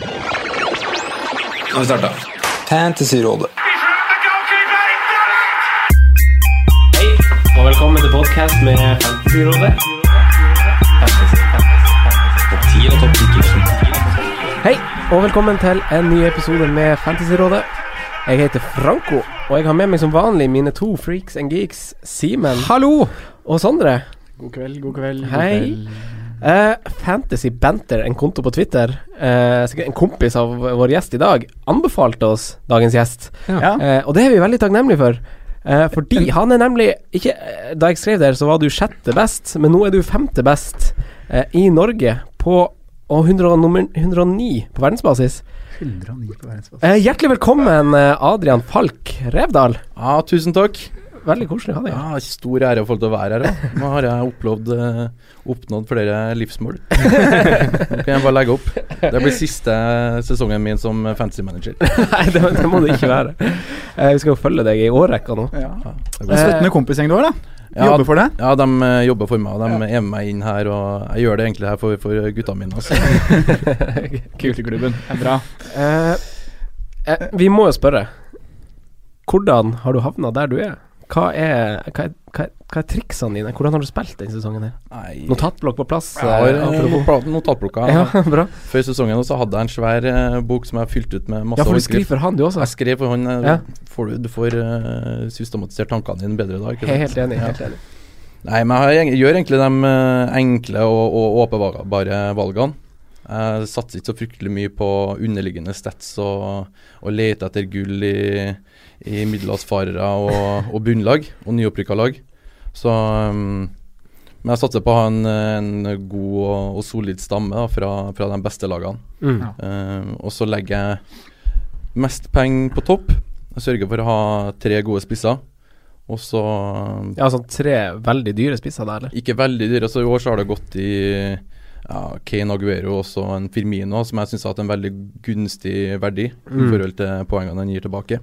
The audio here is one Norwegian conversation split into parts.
Nå har vi starta. Fantasyrådet. Hei, og velkommen til podcast med Fantasyrådet. Hei, og velkommen til en ny episode med Fantasyrådet. Jeg heter Franco, og jeg har med meg som vanlig mine to freaks and geeks, Simen Hallo! og Sondre. God kveld, god kveld. god Hei. kveld. Eh, Fantasy Banter, en konto på Twitter, Uh, en kompis av vår gjest i dag, anbefalte oss dagens gjest. Ja. uh, og det er vi veldig takknemlige for. Eh, fordi han er nemlig ikke, Da jeg skrev der, så var du sjette best, men nå er du femte best i Norge på og 100, nummer 109 på verdensbasis. 109 på verdensbasis. Hjertelig velkommen, Adrian Falk Revdal. Ja, tusen takk. Veldig koselig å ha deg her. Ja, Stor ære å få lov til å være her. Da. Nå har jeg oppnådd, eh, oppnådd flere livsmål. Nå kan jeg bare legge opp. Det blir siste sesongen min som fantasy manager. Nei, det, det må det ikke være. Eh, vi skal jo følge deg i årrekka nå. Ja. Støttende kompisgjeng du har, da. Ja, Jobber for det. Ja, de eh, jobber for meg, de er med meg inn her. Og jeg gjør det egentlig her for, for gutta mine. Altså. Kulturklubben. Er bra. Eh, eh, vi må jo spørre. Hvordan har du havna der du er? Hva er, hva er, hva er, hva er triksene dine? Hvordan har du spilt denne sesongen? her? Nei, Notatblokk på plass? har eh, notatblokka. Ja, bra. Før sesongen også hadde jeg en svær eh, bok som jeg fylte ut med masse Ja, for du skriver for han, du også. Jeg skrev for hånd. eh, Ja. Får du, du får uh, systematisert tankene dine bedre da. ikke sant? helt enig. Ja. Helt enig. Nei, men jeg gjør egentlig de enkle og, og åpenbare valgene. Jeg satser ikke så fryktelig mye på underliggende stats og, og leter etter gull i, i middelhavsfarere og, og bunnlag og nyopprykka lag. Så um, Men jeg satser på å ha en, en god og, og solid stamme da, fra, fra de beste lagene. Mm. Eh, og så legger jeg mest penger på topp. Jeg sørger for å ha tre gode spisser. Og så Ja, sånn tre veldig dyre spisser der, eller? ikke veldig dyre. Så I år så har det gått i ja, Kane Aguero og også en Firmino, som jeg syns har hatt en veldig gunstig verdi i Mm. forhold til poengene han gir tilbake.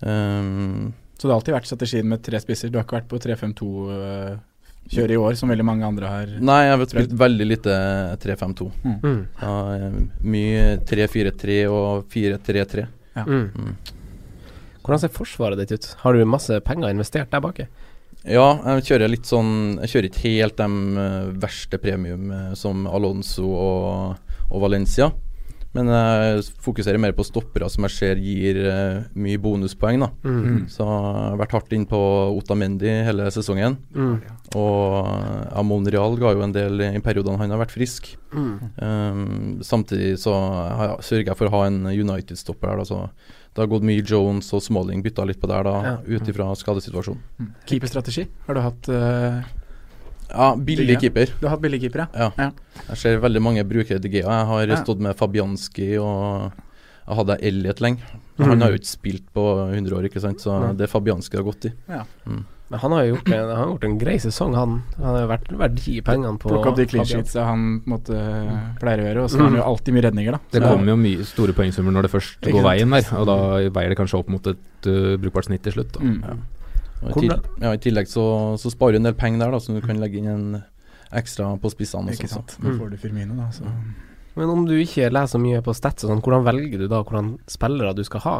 Um, Så det har alltid vært strategien med tre spisser. Du har ikke vært på 3-5-2-kjøret i år, som veldig mange andre har. nei, jeg har spilt veldig lite 3-5-2. Mm. Ja, eh, mye 3-4-3 og 4-3-3. Ja. Mm. Mm. Hvordan ser forsvaret ditt ut? Har du masse penger investert der bak? Ja, jeg kjører litt sånn Jeg kjører ikke helt de eh, verste premium eh, som Alonso og, og Valencia. Men jeg fokuserer mer på stoppere som jeg ser gir eh, mye bonuspoeng. da Mm. Så jeg har vært hardt inn på Otamendi hele sesongen. Mm. Og eh, Amon Real ga jo en del i periodene han har vært frisk. Mm. Um, samtidig så har jeg, sørger jeg for å ha en United-stopper her. Da, så det har gått mye Jones og Smalling bytta litt på der, da Ja. ut ifra skadesituasjonen. Mm. Keeperstrategi. Har du hatt eh, Ja, billig keeper. Du har hatt billig keeper, Ja. Ja. Jeg ser veldig mange bruker De Gea. Jeg har Ja. stått med Fabianski og jeg hadde Elliot lenge. Mhm. Han har jo ikke spilt på 100 år, ikke sant? så mm. det er Fabianski har gått i. Ja Men han har jo gjort en, han har gjort en grei sesong, han. Han har jo vært verdi i pengene på Plukka opp de clean sheetsa han måtte, pleier å gjøre, og så har han jo alltid mye redninger, da. Det kommer jo mye store poengsummer når det først går veien der, og da veier det kanskje opp mot et uh, brukbart snitt til slutt. Da. Mm. Ja. I, ja, I tillegg så, så sparer du en del penger der, da, så du kan legge inn en ekstra på spissene. Ikke sant. så. Nå Mm. får du Firmino, da. Så. Men om du ikke leser så mye på stats sånn, hvordan velger du da hvordan spillere du skal ha?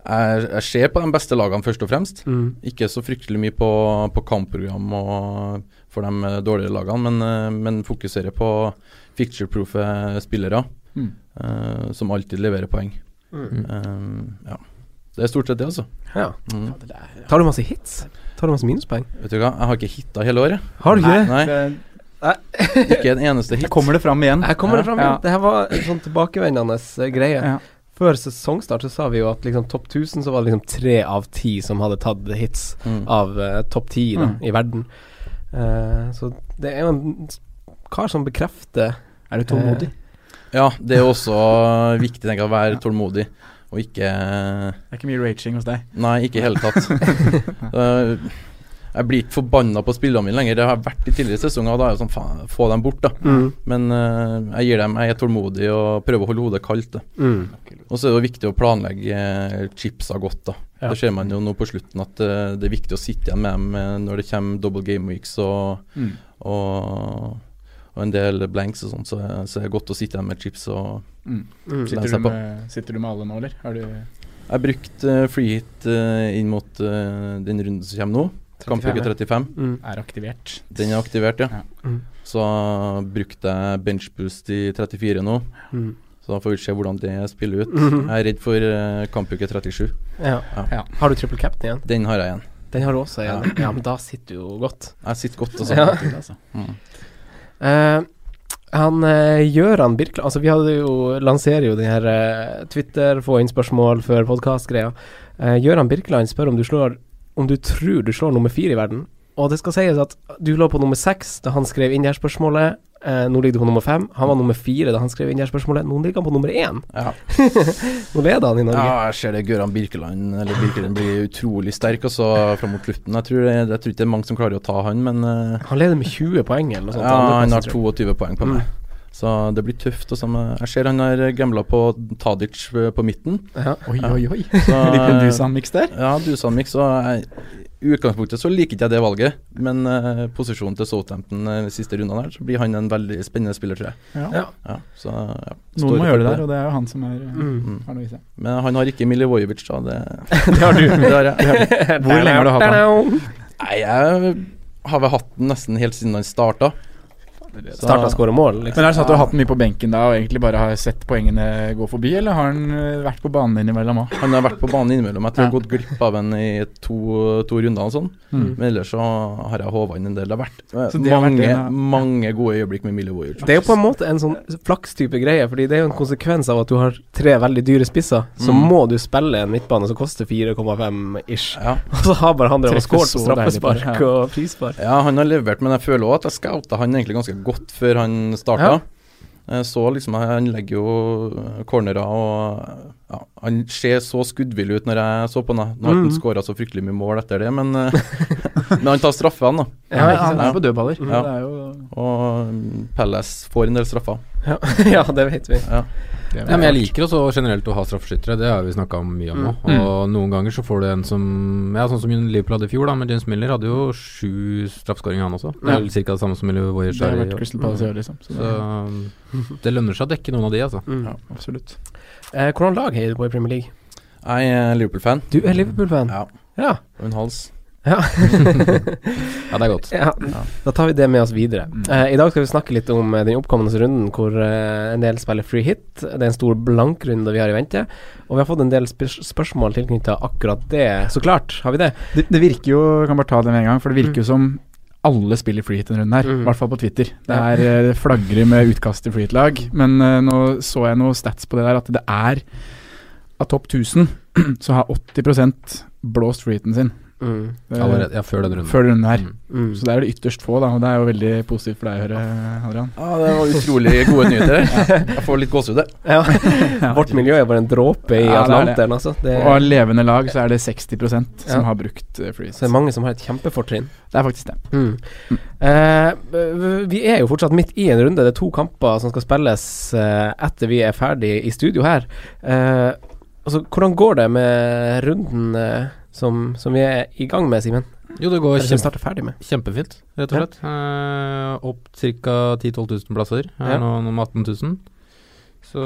Jeg, jeg ser på de beste lagene først og fremst. Mm. Ikke så fryktelig mye på, på kampprogram og for de eh, dårligere lagene, men, eh, men fokuserer på ficture-proofe spillere Mm. uh, som alltid leverer poeng. Mm. Uh, ja. Det er stort sett det, altså. Ja. Mm. Ja, det der- Tar du masse hits? Tar du masse minuspoeng? Vet du hva, jeg har ikke hitta hele året. Har du ikke Nei. Nei, Nei. ikke en eneste hit. Her kommer det fram igjen. Her kommer det fram Ja. igjen. Det her var en sånn tilbakevendende eh, greie. Ja. Før sesongstart så sa vi jo at liksom topp 1000 så var det liksom tre av ti som hadde tatt hits Mm. av uh, topp ti Mm. i verden. Uh, så det er jo en kar som bekrefter Er du tålmodig? Ja, det er også viktig tenker jeg, å være tålmodig, og ikke Det er ikke mye raging hos deg. Nei, ikke i hele tatt. Eh, jeg blir ikke forbanna på spillerne mine lenger. Det har jeg vært i tidligere sesonger, og da er det sånn faen, få dem bort, da. Mm. Men uh, jeg gir dem, jeg er tålmodig og prøver å holde hodet kaldt. Mm. Og så er det jo viktig å planlegge eh, chipsa godt, da. Ja. Det ser man jo nå på slutten, at uh, det er viktig å sitte igjen med dem når det kommer double game weeks og, Mm. og, og en del blanks og sånn, så, så er det godt å sitte igjen med chips og Mm. Lene Sitter, du seg på. med, sitter du med alle nå, eller? Har du Jeg har brukt uh, freehit uh, inn mot uh, den runden som kommer nå. 35, Kampuke 35. Mm. er aktivert? Den er aktivert, ja. Ja. Mm. Så brukte jeg benchboost i 34 nå. Mm. Så da får vi se hvordan det spiller ut. Mhm. Jeg er redd for uh, kampuke 37. Ja. Ja. Ja. Har du triple captain igjen? Den har jeg igjen. Den har du også igjen. Ja, men da sitter du jo godt. Jeg sitter godt, altså. Ja. Altså. Mm. Eh, han uh, Gjøran Birkeland Altså, vi hadde jo lanserer jo den her eh, Twitter, få inn spørsmål før podkast-greia. Uh, Gjøran Birkeland spør om du slår Om du tror du slår nummer fire i verden. Og det skal sies at du lå på nummer seks da han skrev inn det her spørsmålet. Eh, nå ligger du på nummer fem. Han var nummer fire da han skrev inn det her spørsmålet. Nå ligger han på nummer én. Ja. Nå leder han i Norge. ja, jeg ser det Gøran Birkeland Eller Birkeland blir utrolig sterk også fram mot slutten. Jeg tror, jeg, jeg tror ikke det er mange som klarer å ta han, men uh, Han leder med 20 poeng eller noe sånt. ja, han har 22 poeng på Mm. meg. Så det blir tøft. Også, jeg ser han har gambla på Tadic eh, på midten. Ja. Oi, oi, oi. Så, Liker du Dusan-miks der? Ja, Dusan-miks. Og jeg, utgangspunktet så liker ikke jeg det valget, men uh, posisjonen til Southampton eh, de siste rundene her, så blir han en veldig spennende spiller, tror jeg. Ja. Ja. Så, ja, Noen må gjøre det det. der, og det er jo han som er Mm. Mm. har noe i seg. Men han har ikke Milivojevic, da. Det, Det har du. det har jeg. Hvor lenge har du hatt han? Nei, jeg har vel hatt den nesten helt siden han starta. Starta å skåre mål, liksom. Men er det sånn at du har hatt den mye på benken da, og egentlig bare har sett poengene gå forbi, eller har han eh, vært på banen innimellom òg? Han har vært på banen innimellom. Jeg tror jeg har gått glipp av en i to, to runder og sånn. Mm. Men ellers så har jeg håva inn en del. Det har vært Så det har vært mange, en mange gode øyeblikk med Milivojevic. Det er jo på en måte en sånn flakstype greie, fordi det er jo en konsekvens av at du har tre veldig dyre spisser. Så Mm. må du spille en midtbane som koster 4,5 ish. Ja. Og så har bare han drevet og skåret på straffespark og frispark. Ja, han har levert, men jeg føler òg at jeg scouta han egentlig ganske godt før han starta. Ja. Så liksom, Han legger jo eh, cornerer og ja, Han ser så skuddvillig ut når jeg så på ham. Nå har han Mm. skåra så fryktelig mye mål etter det, men, eh, men han tar straffene, da. Ja, han er på dødballer. Ja. Det jo Og Pelles får en del straffer. Ja, ja, det vet vi. Ja. Det Ja, men jeg liker også generelt å ha straffeskyttere, det har vi snakka mye om nå. Mm. Og noen ganger så får du en som Ja, sånn som Liverpool hadde i fjor, da, men James Miller hadde jo sju straffeskåringer, han også. Det er vel ca. det samme som Miller Voyage Det har vært. Crystal Palace i år, liksom. Så Så det, det lønner seg å dekke noen av de, altså. Mm. ja, absolutt. Eh, hvordan lag heier du på i Premier League? Jeg er Liverpool-fan. Du er Liverpool-fan? Ja. Ja. Og en hals. Ja. Ja, det er godt. ja. Da tar vi det med oss videre. Mm. Uh, I dag skal vi snakke litt om eh, den oppkommende runden hvor uh, en del spiller free hit. Det er en stor blankrunde vi har i vente. Og vi har fått en del spør spørsmål tilknytta akkurat det. Så klart har vi det. Det, det virker jo Jeg kan bare ta det med en gang, for det virker jo som alle spiller free hit denne runden her, i Mm. hvert fall på Twitter. Det er uh, flagrer med utkast til free hit-lag, men nå så jeg noen stats på det der, at det er av topp 1000 så har 80 blåst free hiten sin Mm. eh, Allerede, ja, før den runden. før runden her. Mm. Mm. Så det er det ytterst få, da, og det er jo veldig positivt for deg å høre, Adrian. Ja, det var utrolig gode nyheter. Jeg får litt gåsehud, jeg. Ja. Vårt miljø er bare en dråpe i Ja, er. Atlanteren, altså. Det, Og av levende lag så er det 60% som Ja. har brukt freeze. så det er mange som har et kjempefortrinn. Det er faktisk det. Mm. Uh, vi er jo fortsatt midt i en runde. Det er to kamper som skal spilles uh, etter vi er ferdig i studio her. Uh, altså, hvordan går det med runden eh, som, som vi er i gang med, Simen? Jo, det går kjempe, med? kjempefint, rett og Ja. slett. Eh, opp ca. 10 000-12 000 plasser. Her Ja. nå med 18 000. Så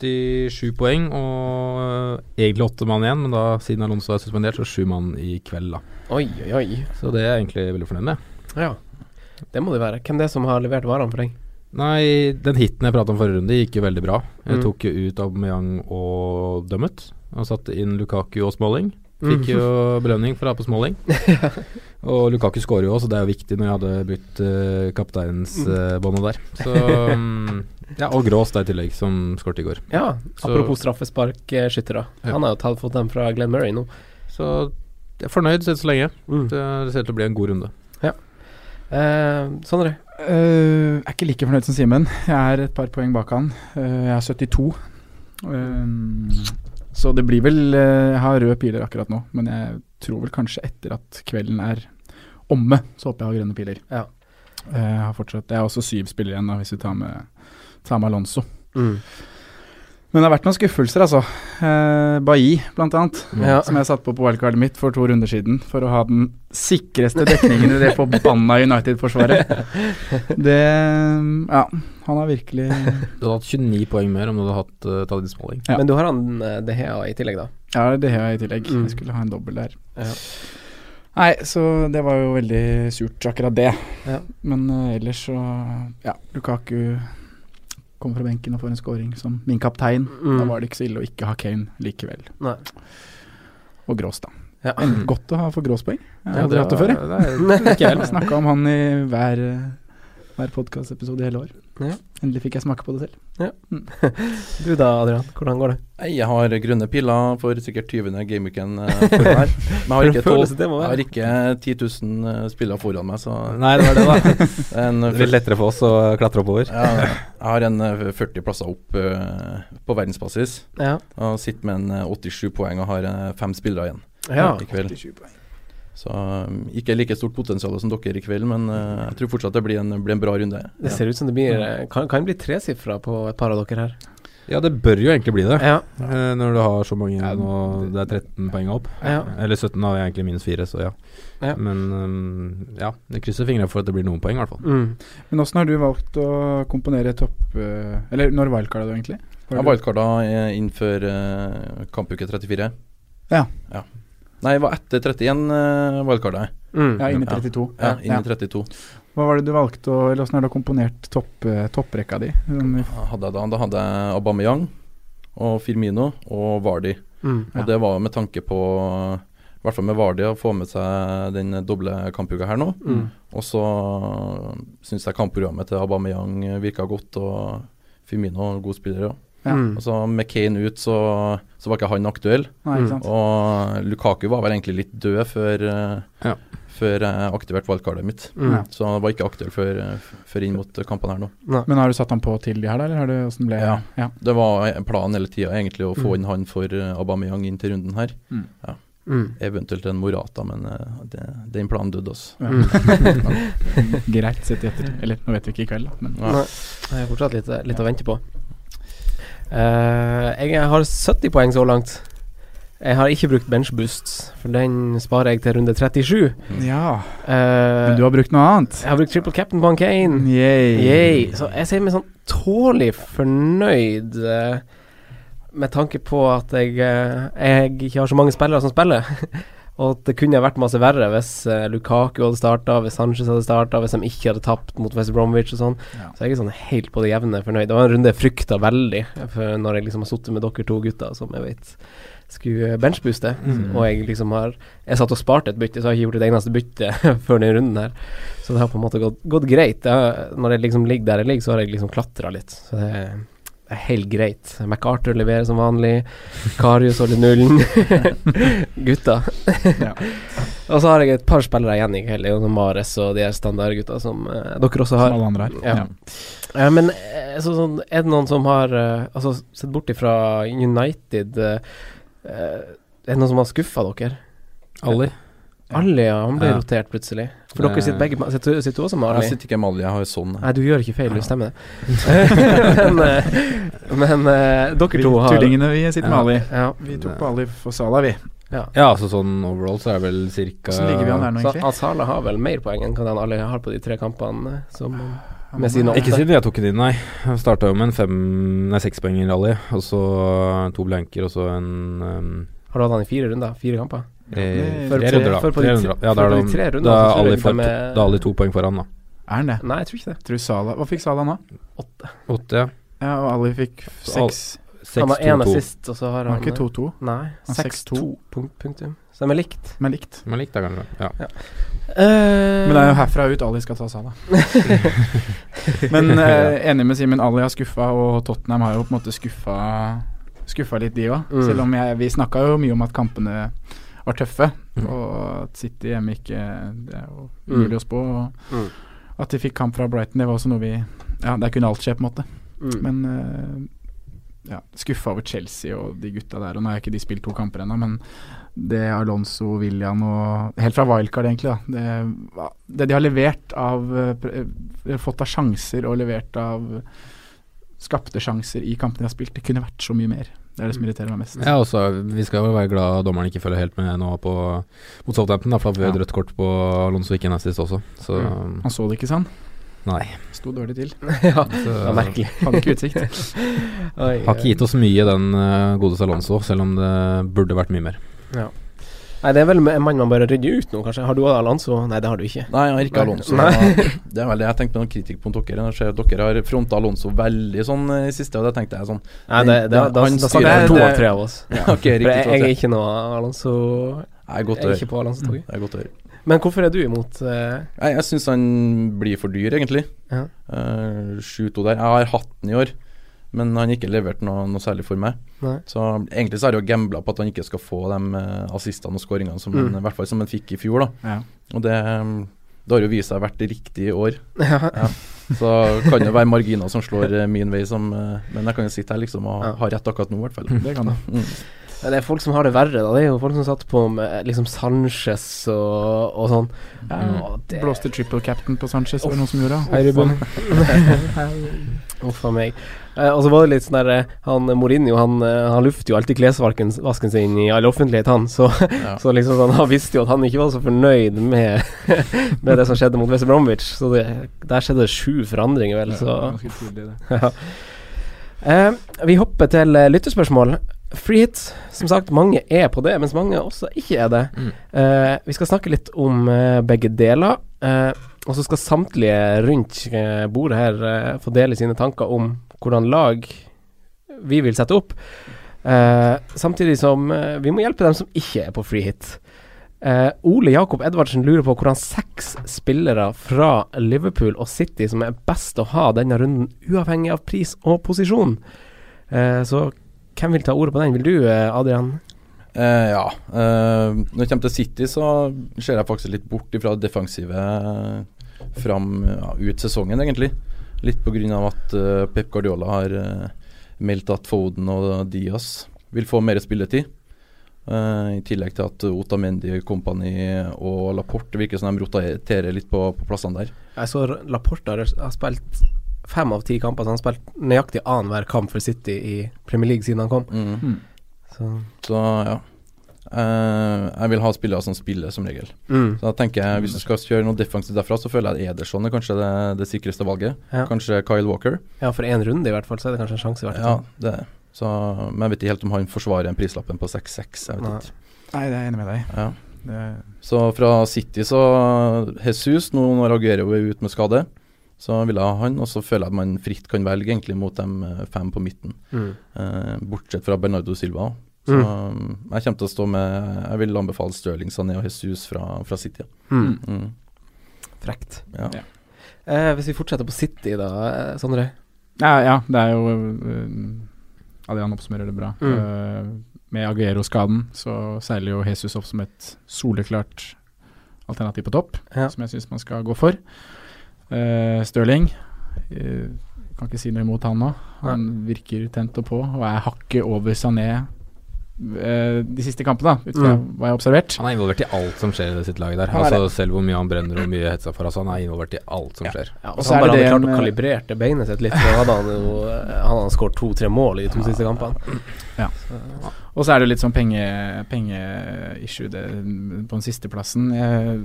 87 poeng, og eh, egentlig åtte mann igjen, men da siden Alonso er suspendert, så sju mann i kveld, da. Oi, oi, oi. Så det er jeg egentlig veldig fornøyd med. Ja. Det må det være. Hvem det er som har levert varene for deg? Nei, den hiten jeg pratet om forrige runde, gikk jo veldig bra. Jeg Mm. tok jo ut Aubameyang og Dummet, og satte inn Lukaku og Smalling. Fikk jo belønning for å ha på Smalling. og Lukaku skårer jo også, så det er jo viktig når jeg hadde brutt uh, kapteinsbåndet der. Så um, Ja, og Grås der i tillegg, som skåret i går. Ja, Så- apropos straffesparkskyttere. Ja. Han har jo tatt fått dem fra Glenn Murray nå. Så jeg er fornøyd så så lenge. Mm. Det, det ser ut til å bli en god runde. Eh, Sondre? Uh, er ikke like fornøyd som Simen. Jeg er et par poeng bak han. Uh, jeg er 72. Um, så det blir vel uh, Jeg har røde piler akkurat nå, men jeg tror vel kanskje etter at kvelden er omme, så håper jeg har grønne piler. Ja. Uh, jeg har fortsatt Jeg har også syv spillere igjen, da, hvis vi tar med, tar med Alonso. Mm. Men det har vært noen skuffelser, altså. Eh, Bailly, blant annet. Ja. Som jeg satte på på wildcardet mitt for to runder siden for å ha den sikreste dekningen i det forbanna United-forsvaret. Det Ja, han har virkelig Du hadde hatt 29 poeng mer om du hadde hatt uh, Tadin Smalling. Ja. Men du har han De Hea i tillegg, da. Ja, det har i tillegg. Mm. Jeg skulle ha en dobbel der. Ja. Nei, så det var jo veldig surt, akkurat det. Ja. Men uh, ellers så Ja, Lukaku kommer fra benken og får en scoring som min kaptein. Mm. Da var det ikke så ille å ikke ha Kane likevel. Nei. Og Grås, da. Ja. Godt å ha for Gråspoeng. Jeg har aldri hatt det før, jeg. ikke jeg. Snakka om han i hver, eh, hver podkastepisode i hele år. Ja. Endelig fikk jeg smake på det selv. Du da, Adrian. Hvordan går det? Jeg har grønne piler for sikkert 20. gameweeken uh. Men jeg har ikke, For en tolv, følelse det må jeg har ikke 10 000 eh, spillere foran meg, så Nei, det var det, da. en, Det blir lettere for oss å klatre oppover. ja, jeg har en eh, 40 plasser opp uh, på verdensbasis. Ja. Og sitter med en eh, 87 poeng og har eh, fem spillere igjen ja. i kveld. Så um, ikke like stort potensial som dere i kveld, men eh, jeg tror fortsatt det blir en, blir en bra runde. Det ser ut som det blir eh, Kan, kan bli tresifra på et par av dere her. Ja, det bør jo egentlig bli det. Ja. Eh, Når du har så mange Ja, og det er 13 poeng opp. Ja. Eller 17 har jeg egentlig minus 4, så ja. Ja. Men um, ja, jeg krysser fingrene for at det blir noen poeng, i hvert fall. Mm. Men åssen har du valgt å komponere topp eh, Eller når wildcarda du egentlig? Var Jeg det- wildcarda innenfor uh, kampuke 34. Ja. Nei, jeg var etter 31 uh, wildcarda jeg. Mm. Ja, inn i 32. Ja, inn i 32. Hva var det du valgte å Eller åssen har du komponert topp, eh, topprekka di? Sånn hadde jeg da? Da hadde jeg Aubameyang og Firmino og Vardi. Mm. Ja. Og det var med tanke på i hvert fall med Vardi å få med seg den doble kampuka her nå. Mm. Og så syns jeg kampprogrammet til Aubameyang virka godt, og Firmino god spiller òg. Ja. Mm. Og så med Kane ut, så, så var ikke han aktuell. Nei, Mm. ikke sant. Og Lukaku var vel egentlig litt død før, eh, Ja. før jeg aktiverte wildcardet mitt. Mm. Så han var ikke aktuell før, eh, før inn mot kampene her nå. Nei. Men har du satt han på til de her, da? Eller har du, ble Ja. ja. Det var planen hele tida egentlig å få Mm. inn han for eh, Aubameyang inn til runden her. Mm. Eventuelt en Morata, men uh, det, den planen døde, også. Ja. Mm. Greit sett i etter. Eller nå vet vi ikke i kveld, da. Men Ja. Nei. Det er fortsatt litt, litt å vente på. Eh, jeg har 70 poeng så langt. Jeg har ikke brukt benchboosts, for den sparer jeg til runde 37. ja. Eh, Men du har brukt noe annet? jeg har brukt triple captain på Kane. Yay. Yay. Så jeg sier meg sånn tålelig fornøyd eh, med tanke på at jeg, jeg ikke har så mange spillere som spiller. Og at det kunne vært masse verre hvis eh, Lukaku hadde starta, hvis Sanchez hadde starta, hvis de ikke hadde tapt mot West Bromwich og sånn. Ja. Så jeg er sånn helt på det jevne fornøyd. Det var en runde jeg frykta veldig, når jeg liksom har sittet med dere to gutter som jeg vet skulle benchbooste, Mm. og jeg liksom har Jeg satt og sparte et bytte, så jeg har ikke gjort et eneste bytte før den runden her. Så det har på en måte gått, gått greit. Det når jeg liksom ligger der jeg ligger, så har jeg liksom klatra litt. Så det er, det er helt greit. MacArthur leverer som vanlig. Karius holder nullen. Gutta. Ja. og så har jeg et par spillere igjen i kveld. Det jo sånn Mares og de her standardgutta som uh, dere også har. Som alle andre her. Ja. Ja, men eh, så, sånn, er det noen som har uh, Altså, sett bort ifra United Er det noen som har skuffa dere? Ali. Ali, ja. Han ble Ja. rotert plutselig. For dere sitter begge Sitter, sitter du også med Jeg Ali? sitter ikke med Ali, jeg har jo sånn. Nei, du gjør ikke feil, du stemmer det. men eh, men eh, dere Vi to har tullingene, vi sitter med Ali. Ja. Vi tok på Ali for Sala, vi. ja. Ja, altså sånn overall så er det vel cirka Hvordan ligger vi an her nå, egentlig? Asala har vel mer poeng enn hva den Ali har på de tre kampene eh, som med sine Ikke siden jeg tok den inn, nei. Jeg starta jo med en fem, nei, sekspoeng i rally, og så to blanker, og så en um, Har du hatt han i fire runder? Fire kamper? Eh, runder, da. for på de runder. Ja, da er de tre rundene da er alle, for- da to poeng foran, da. Er han det? Nei, jeg tror ikke det. Tror Sala, Hva fikk Salah nå? Åtte, ja. Ja, og Ali fikk seks. Han har Seks, én assist, og så har Han han har ikke 2-2, Nei, Han 6-2. 6-2. Punkt, punktum. Så de er likt. men likt. Men likt, da, kanskje. Ja. Eh, Men det er jo herfra ut Ali skal ta Salah. Men uh, enig med Simen, Ali har skuffa, og Tottenham har jo på en måte skuffa Skuffa litt, de òg. Mm. Selv om jeg, vi snakka jo mye om at kampene var tøffe, Mm. og at City hjemme ikke Det er jo Mm. umulig å spå. Og Mm. At de fikk kamp fra Brighton, det var også noe vi Ja, der kunne alt skje, på en måte. mm. Men uh, ja, skuffa over Chelsea og de gutta der. Og nå har ikke de spilt to kamper ennå, men det Alonso, William og Helt fra wildcard, egentlig. da Det, det de har levert av eh, Fått av sjanser og levert av skapte sjanser i kampene de har spilt. Det kunne vært så mye mer. Det er det som irriterer meg mest. Ja, også, Vi skal jo være glad dommeren ikke følger helt med nå på mot Southampton, da, for da Ja. rødt kort på Alonso ikke nest sist også. Så Han så det ikke, sa han. nei. Sto dårlig til. ja, Så, det var merkelig. Hadde ikke utsikt. Oi, Har ikke gitt oss mye, den uh, godeste Alonso, selv om det burde vært mye mer. Nei, det er vel en mann man bare rydder ut nå, kanskje. Har du Alonso? Nei, det har du ikke. Nei, jeg har ikke Alonso. Det er vel det jeg tenkte med noen kritikk på dere. Jeg ser at dere har fronta Alonso veldig sånn eh, i siste, og det tenkte jeg sånn Nei, det, det, da, han da snakker to av tre av oss. Ja, okay, For riktig. jeg, jeg er ikke noe Alonso Jeg er godt Jeg er ikke på Alonso-toget. Det er godt å høre. Men hvorfor er du imot uh... Nei, jeg syns han blir for dyr, egentlig. Ja. Uh, 7-2 der. Jeg har hatt den i år, men han har ikke levert noe, noe særlig for meg. Nei. Så egentlig så er det jo gambla på at han ikke skal få de eh, assistene og skåringene som han, Mm. i hvert fall som han fikk i fjor. da Ja. Og det, mm, det har jo vist seg vært riktig i år. ja. Så kan det være marginer som slår eh, min vei, som, eh, men jeg kan jo sitte her liksom og Ja. ha rett akkurat nå, i hvert fall. Det kan det. Mm. Det er folk som har det verre, da. Det er jo folk som satt på med liksom Sanchez og, og sånn. Ja, Å, det- Blåste triple captain på Sanchez, var det noen som gjorde. Høyrebunn. Uff a meg. Eh, og så var det litt sånn der eh, Han Mourinho han, eh, han lufter jo alltid klesvasken sin i all offentlighet, han. Så, Ja. så liksom sånn, han visste jo at han ikke var så fornøyd med, med det som skjedde mot West Bromwich. Så det, der skjedde det sju forandringer, vel. Så tidlig, ja. Eh, vi hopper til lyttespørsmål. Free hit, som sagt, mange er på det, mens mange også ikke er det. Mm. Eh, vi skal snakke litt om eh, begge deler. Eh, og så skal samtlige rundt eh, bordet her eh, få dele sine tanker om hvordan lag vi vil sette opp. Eh, samtidig som eh, vi må hjelpe dem som ikke er på free hit. Eh, Ole Jakob Edvardsen lurer på hvordan seks spillere fra Liverpool og City som er best å ha denne runden, uavhengig av pris og posisjon. Eh, så hvem vil ta ordet på den? Vil du, Adrian? Eh, ja. Uh, når det kommer til City, så ser jeg faktisk litt bort fra det defensive fram ja, ut sesongen, egentlig. Litt pga. at uh, Pep Guardiola har eh, meldt at Foden og Diaz vil få mer spilletid. Eh, I tillegg til at Otamendi, Company og Laporte virker som de roterer litt på, på plassene der. Jeg så Laporte har, har spilt fem av ti kamper, så han har spilt nøyaktig annenhver kamp for City i Premier League siden han kom. Mm. Så, Så ja. Uh, jeg vil ha spillere som spiller, som regel. mm. Så da tenker jeg Hvis du skal kjøre noe defensivt derfra, så føler jeg Ederson er kanskje det, det sikreste valget. Ja. Kanskje Kyle Walker. ja, for én runde i hvert fall, så er det kanskje en sjanse i hvert fall Ja, det er. Så, men jeg vet ikke helt om han forsvarer en prislappen på 6-6. Jeg vet Nei. ikke. Nei, det er jeg enig med deg i. Ja. Det, Så fra City så Jesus, nå når Aguero er ute med skade, så vil jeg ha han. Og så føler jeg at man fritt kan velge egentlig mot de eh, fem på midten. Mm. Eh, bortsett fra Bernardo Silva. Så mm. jeg kommer til å stå med Jeg vil anbefale Stirling, Sané og Jesus fra, fra City. Mm. Mm. Frekt. Ja. Ja. Eh, hvis vi fortsetter på City, da, eh, Sondre. ja, ja, det er jo uh, Adrian oppsummerer det bra. Mm. Øh, med Aguero-skaden så seiler jo Jesus opp som et soleklart alternativ på topp, Ja. som jeg syns man skal gå for. Uh, Stirling uh, kan ikke si noe imot han nå. Han virker tent og på, og er hakket over Sané uh, de siste kampene, ut fra Mm. hva jeg har observert. Han er involvert i alt som skjer i det sitt laget der. Er Altså Selv hvor mye han brenner og mye hetsa for Altså, han er involvert i alt som Ja. skjer. Ja, og så han er bare hadde klart å kalibrere beinet sitt litt. Da hadde han jo Han hadde skåret to-tre mål i de to Ja. siste kampene. Ja. Og så er det litt sånn penge- penge-issue det- på den siste plassen. Jeg,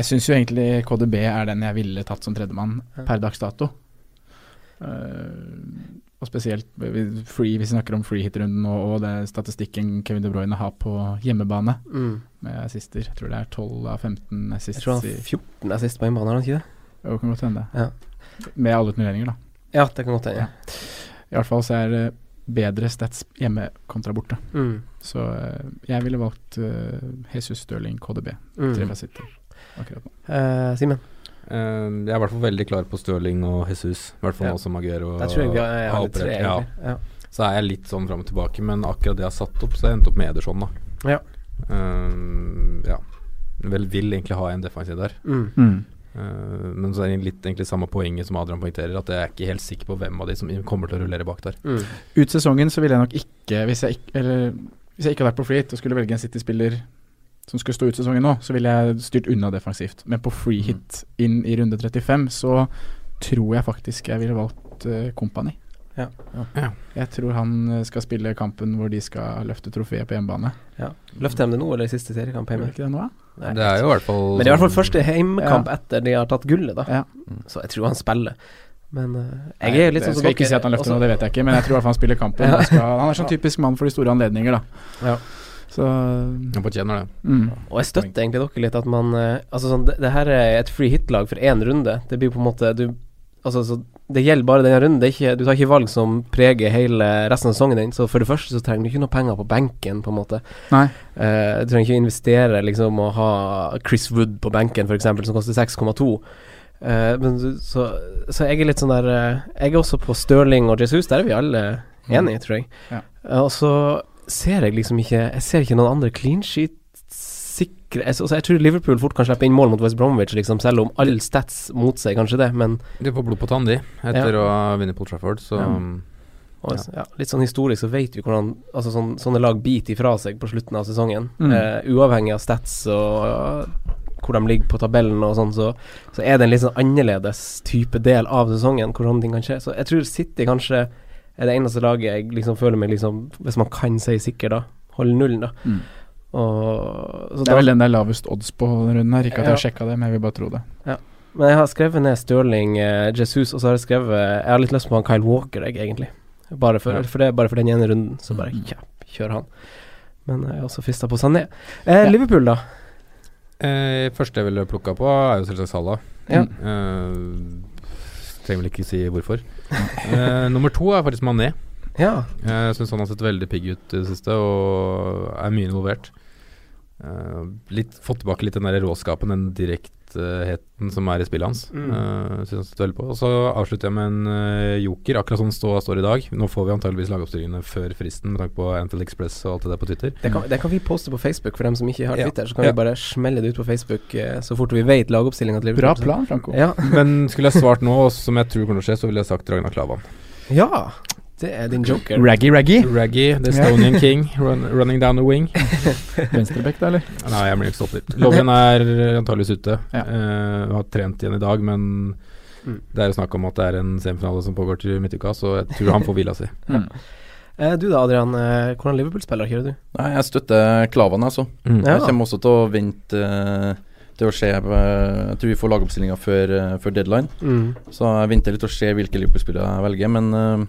jeg syns jo egentlig KDB er den jeg ville tatt som tredjemann Ja. per dags dato. Uh, og spesielt free, hvis vi snakker om free-hit-runden og, og det statistikken Kevin De Bruyne har på hjemmebane mm. med assister. Jeg tror det er 12 av 15 Jeg tror han har 14 assists på hjemmebane, har han ikke det? Jo, kan godt hende. Ja. Med alle turneringer, da. Ja, det kan godt hende. I hvert fall så er det bedre stats hjemme kontra borte. Mm. Så eh, jeg ville valgt uh, Jesus Stirling KDB. Mm. Tre fra City akkurat nå. Uh, Simen, Uh, jeg er i hvert fall veldig klar på Stirling og Jesus. I hvert fall Ja. nå som Aguero der tror jeg vi er har tre, operert. Ja. Ja. Så er jeg litt sånn fram og tilbake, men akkurat det jeg har satt opp, så har jeg endt opp med Ederson, da. Ja. Uh, ja. Vel, vil egentlig ha en defensiv der. Mm. Eh, men så er det litt egentlig samme poenget som Adrian poengterer, at jeg er ikke helt sikker på hvem av de som kommer til å rullere bak der. Mm. Ut sesongen så ville jeg nok ikke Hvis jeg ikke, eller, hvis jeg ikke hadde vært på fleet og skulle velge en City-spiller som skulle stå ut sesongen nå, så ville jeg styrt unna defensivt. Men på free hit inn i runde 35 så tror jeg faktisk jeg ville valgt uh, Company. Jeg tror han eh, skal spille kampen hvor de skal løfte trofeet på hjemmebane. Ja. Løfter de det nå, eller i siste seriekamp hjemme? det ikke det nå, ja? Nei. Det er jo i hvert fall Men det er i hvert fall første hjemmekamp etter de har tatt gullet, da. Ja. Så jeg tror han spiller. Men uh, jeg Nei, er litt det sånn som skal ikke si at han løfter også- noe, det vet jeg ikke, men jeg tror i hvert fall han spiller kampen. Ja. Han, skal, han er sånn typisk mann for de store anledninger, da. Ja. Så Han fortjener det. mm. Og jeg støtter egentlig dere litt at man eh, Altså sånn, det, det her er et free hit-lag for én runde. Det blir på en måte du, Altså så Det gjelder bare denne runden. Det er ikke, du tar ikke valg som preger hele resten av sesongen din. Så for det første så trenger du ikke noe penger på benken, på en måte. Nei. Uh, du trenger ikke investere liksom og ha Chris Wood på benken, f.eks., som koster 6,2. Uh, men så, så jeg er litt sånn der uh, Jeg er også på Stirling og Jesus. Der er vi alle enige, tror jeg. Ja. Eh, og så ser jeg liksom ikke Jeg ser ikke noen andre clean sheet-sikre jeg, altså, jeg tror Liverpool fort kan slippe inn mål mot West Bromwich, liksom, selv om alle stats motsier kanskje det, men De får blod på tann, de, etter å ha vunnet Paul Trafford, så Ja. og, ja. litt sånn historisk så vet vi hvordan altså, sånn, sånne lag biter ifra seg på slutten av sesongen. Mm. Eh, uavhengig av stats og ja, hvor de ligger på tabellen og sånn, så, så er det en litt sånn annerledes type del av sesongen hvor sånne ting kan skje. Så jeg tror City kanskje er det eneste laget jeg liksom føler meg liksom Hvis man kan si sikker, da. Holde nullen, da. Mm. Og, så Det da- er vel den det er lavest odds på denne runden her. Ikke at jeg har Ja. sjekka det, men jeg vil bare tro det. Men jeg har skrevet ned Stirling, eh, Jesus, og så har jeg skrevet Jeg har litt lyst på han Kyle Walker, jeg, egentlig. Bare for, Ja. for det bare for den ene runden, så bare ja, kjør han. Men jeg er også frista på Sané. Eh, Ja. Liverpool, da? eh, Første jeg ville plukka på, er jo selvsagt Salah. Ja. Eh, trenger vel ikke si hvorfor. Eh, nummer to er faktisk Mané. Ja. Jeg syns han har sett veldig pigg ut i det siste, og er mye involvert. Uh, litt, fått tilbake litt den der råskapen, den direktheten som er i spillet hans. Mm. Uh, synes jeg på. Og så avslutter jeg med en uh, joker, akkurat sånn ståa står i dag. Nå får vi antageligvis lagoppstillingene før fristen, med tanke på Anfield Express og alt det der på Twitter. Det kan, det kan vi poste på Facebook for dem som ikke har Ja. Twitter. Så kan Ja. vi bare smelle det ut på Facebook uh, så fort vi vet lagoppstillinga til Bra plan, Franco. Ja. Men skulle jeg svart nå, som jeg tror kommer til å skje, så ville jeg sagt Ragnar Klavan. ja. Det er din joker. Raggy Raggy. Raggy, the Estonian king, run, running down the wing. Venstrebekk, da, eller? Nei, jeg blir ikke stopper. Lovren er antageligvis ute. Ja. Uh, har trent igjen i dag, men Mm. det er jo snakk om at det er en semifinale som pågår til midtuka, så jeg tror han får hvila si. Mm. Uh, du da, Adrian. Uh, hvordan Liverpool-spiller kjører du? Nei, jeg støtter Klavan, altså. Mm. Ja. Jeg kommer også til å vente til å se Jeg tror vi får lagoppstillinga før, før deadline. Mm. Så jeg venter litt og ser hvilke Liverpool-spillere jeg velger. Men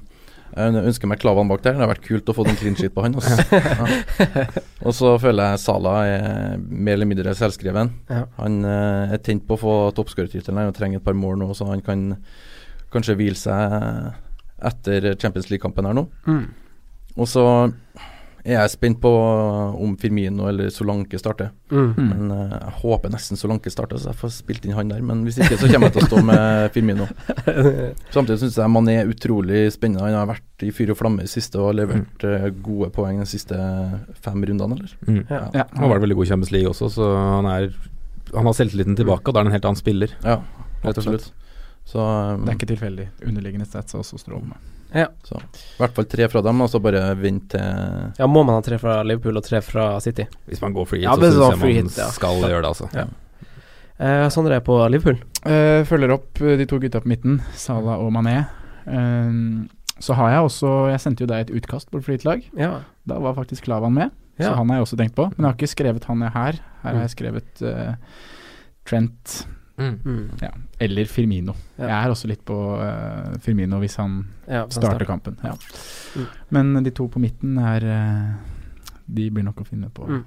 jeg ønsker meg Klavan bak der. Det har vært kult å få en clean sheet på han. også. Ja. Og så føler jeg Sala er mer eller mindre selvskreven. Ja. Han eh, er tent på å få toppskårertittelen og trenger et par mål nå, så han kan kanskje hvile seg etter Champions League-kampen her nå. Mm. Og så er spent på om Firmino eller Solanke starter. Mm. Mm. Men eh, jeg håper nesten Solanke starter, så jeg får spilt inn han der. Men hvis ikke, så kommer jeg til å stå med Firmino. Samtidig syns jeg Mané er utrolig spennende. Han har vært i fyr og flamme i siste og har levert eh, gode poeng de siste fem rundene, eller? Mm. Ja. Ja. Han har vært veldig god i Champions League også, så han er Han har selvtilliten tilbake, og da er han en helt annen spiller. Ja, Rett og slett. absolutt. Så um, Det er ikke tilfeldig. Underliggende stats er også strålende. Så, i hvert fall tre fra dem, og så bare vent til Ja, må man ha tre fra Liverpool og tre fra City? Hvis man går free hit, Ja, så syns sånn jeg man hit, ja. skal gjøre det, altså. Ja. Eh, Sondre er på Liverpool. Eh, følger opp eh, de to gutta på midten, Salah og Mané. Ehm, så har jeg også Jeg sendte jo deg et utkast på Fleet-lag. Ja. Da var faktisk Klavan med, Ja. så han har jeg også tenkt på. Men jeg har ikke skrevet han er her. Her har jeg skrevet eh, Trent Mm. Mm. ja, eller Firmino. Ja. Jeg er også litt på uh, Firmino hvis han Ja, hvis han starter kampen. Ja. Mm. Men de to på midten er uh, De blir nok å finne på Mm.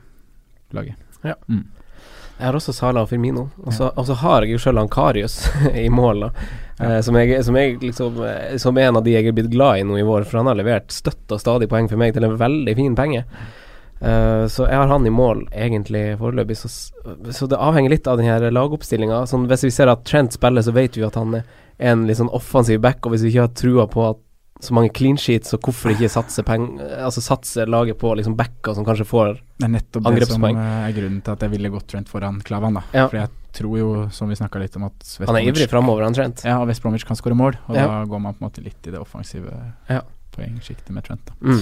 laget. Jeg har også Sala og Firmino. Og så har jeg jo selv han Karius i mål, da. Eh, som, jeg, som, jeg liksom, eh, som en av de jeg er blitt glad i nå i vår, for han har levert støtt og stadig poeng for meg til en veldig fin penge. Eh, så jeg har han i mål egentlig foreløpig, så, så det avhenger litt av den her lagoppstillinga. Sånn, hvis vi ser at Trent spiller, så vet vi at han er en litt sånn offensiv back, og hvis vi ikke har trua på at så mange clean sheets, så hvorfor ikke satse, peng, altså satse laget på liksom backer som kanskje får Det er nettopp det som eh, er grunnen til at jeg ville gått Trent foran Klavan. da Ja. For jeg tror jo, som vi snakka litt om, at West Han er ivrig framover, han Trent. Ja, og West Bromwich kan skåre mål, og Ja. da går man på en måte litt i det offensive Ja. poengsjiktet med Trent. da Mm.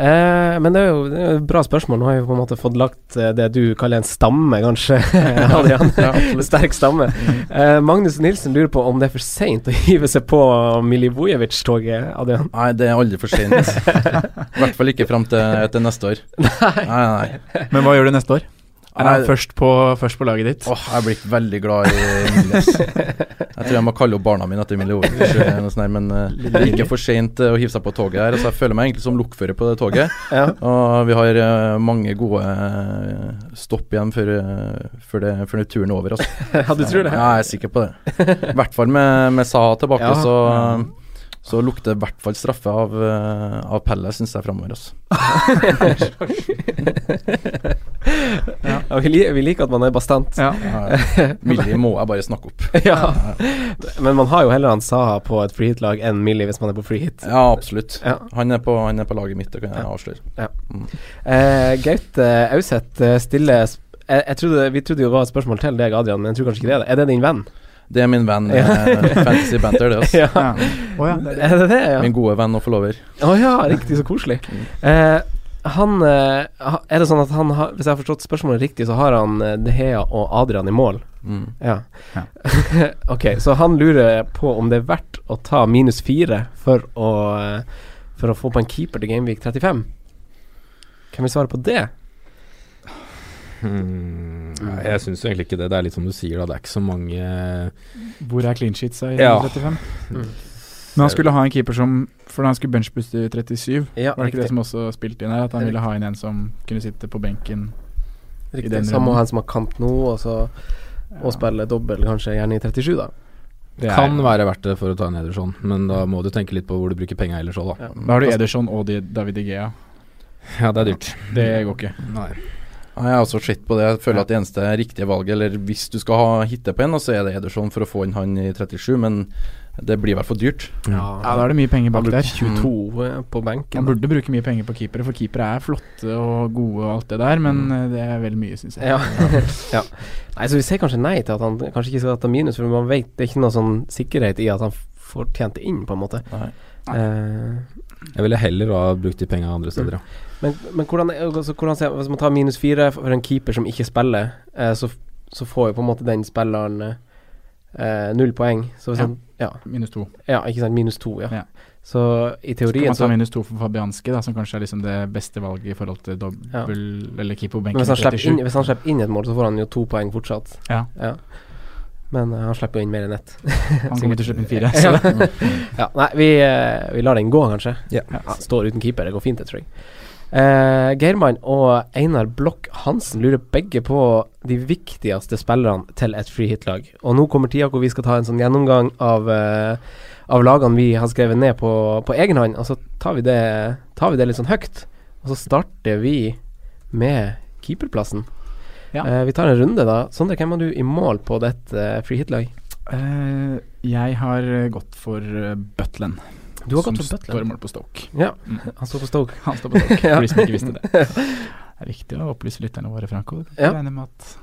Eh, men det er, jo, det er et bra spørsmål. Nå har vi på en måte fått lagt eh, det du kaller en stamme, kanskje, Adrian. Sterk stamme. Eh, Magnus Nilsen lurer på om det er for seint å hive seg på Milivojevic-toget, Adrian? Nei, det er aldri for sent. I hvert fall ikke fram til, til neste år. Nei, nei. Men hva gjør du neste år? Er han først på, først på laget ditt? Åh, jeg er blitt veldig glad i Milias. Jeg tror jeg må kalle opp barna mine etter eller noe men eh, det er ikke for seint å hive seg på toget her. Altså, jeg føler meg egentlig som lokfører på det toget. Ja. Og vi har eh, mange gode eh, stopp igjen før, eh, før, det, før det turen er over. Altså. ja, du tror det? Ja, jeg er sikker på det. I hvert fall med, med Saha tilbake, Ja, så, så lukter i hvert fall straffe av, eh, av Pelle, syns jeg, framover. Altså. Ja, vi, liker, vi liker at man er bastant. Ja. Ja, Millie må jeg bare snakke opp. Ja. Men man har jo heller han Saha på et freehit-lag enn Millie hvis man er på freehit. Ja, absolutt. Ja. Han, er på, han er på laget mitt, det kan jeg Ja. avsløre. Eh, Gaute Auseth eh, stiller sp- jeg, jeg trodde, Vi trodde jo det var et spørsmål til deg, Adrian, men jeg tror kanskje ikke det er det. Er det din venn? Det er min venn Ja. eh, Fantasy Banter, det. Altså. Ja. Ja. Det er det. Er det det, ja? Min gode venn og forlover. Å ja, riktig, så koselig. Eh, han eh, Er det sånn at han har Hvis jeg har forstått spørsmålet riktig, så har han eh, De Hea og Adrian i mål? Mm. Ja. Ja. ok, så han lurer på om det er verdt å ta minus fire for å eh, For å få på en keeper til Gameweek 35. Kan vi svare på det? Hmm, jeg syns egentlig ikke det. Det er litt som du sier, da. Det er ikke så mange Hvor er clean sheets i Ja. 35? Mm. Men han skulle ha en keeper som For han skulle benchbooste i 37. Ja, Var det ikke det som også spilte inn her? At han ville ha inn en som kunne sitte på benken? i riktig. må han som har kamp nå, og så og spille dobbel, kanskje gjerne i 37, da. Det er- Kan være verdt det for å ta en Ederson, men da må du tenke litt på hvor du bruker penga ellers òg, da. Ja. Da har du Ederson og David Igea. Ja, det er dyrt. Det går ikke. Nei. Jeg har også sett på det. Jeg føler at det eneste riktige valget, eller hvis du skal ha hitte på en, så er det Ederson for å få inn han i 37, men det blir i hvert fall dyrt. Ja, da er det mye penger bak der. 22 eh, på banken Man burde bruke mye penger på keepere, for keepere er flotte og gode og alt det der, men eh, det er vel mye, syns jeg. Ja. ja. Nei, så vi sier kanskje nei til at han kanskje ikke skal ta minus, for man vet det er ikke noe sånn sikkerhet i at han får tjent det inn, på en måte. Nei. Eh, Jeg ville heller ha brukt de pengene andre steder, ja. men, men hvordan, er- altså, hvordan ser, Hvis man tar minus fire for en keeper som ikke spiller, eh, så, så får jo på en måte den spilleren eh, null poeng. Så hvis Ja. han Ja, Minus to. ja, ikke sant. Minus to, ja. Ja. Så i teorien Så kan man ta minus to for Fabianski, da, som kanskje er liksom det beste valget i forhold til dobbel eller på benken. hvis han, i slipper 37. inn, hvis han slipper inn et mål, så får han jo to poeng fortsatt. Ja. Men eh, han slipper jo inn mer enn ett. Han kommer til å slippe inn fire. Ja. Så. ja, nei, vi, eh, vi lar den gå, kanskje. Ja. står uten keeper, det går fint, det, tror jeg. Eh, Geirmann og Einar Blokk Hansen lurer begge på de viktigste spillerne til et freehit-lag. Og nå kommer tida hvor vi skal ta en sånn gjennomgang av, eh, av lagene vi har skrevet ned på, på egen hånd, og så tar vi, det, tar vi det litt sånn høyt. Og så starter vi med keeperplassen. Ja. Eh, vi tar en runde, da. Sondre, hvem har du i mål på ditt uh, freehit-lag? Eh, jeg har eh, gått for uh, Butland. Du har som gått for står i Butland. mål på Stoke. Ja, Mm. han står på Stoke. Han står på Stoke, for de som ikke visste det. Det er viktig å opplyse lytterne våre, Franco. Du kan Ja. regne med at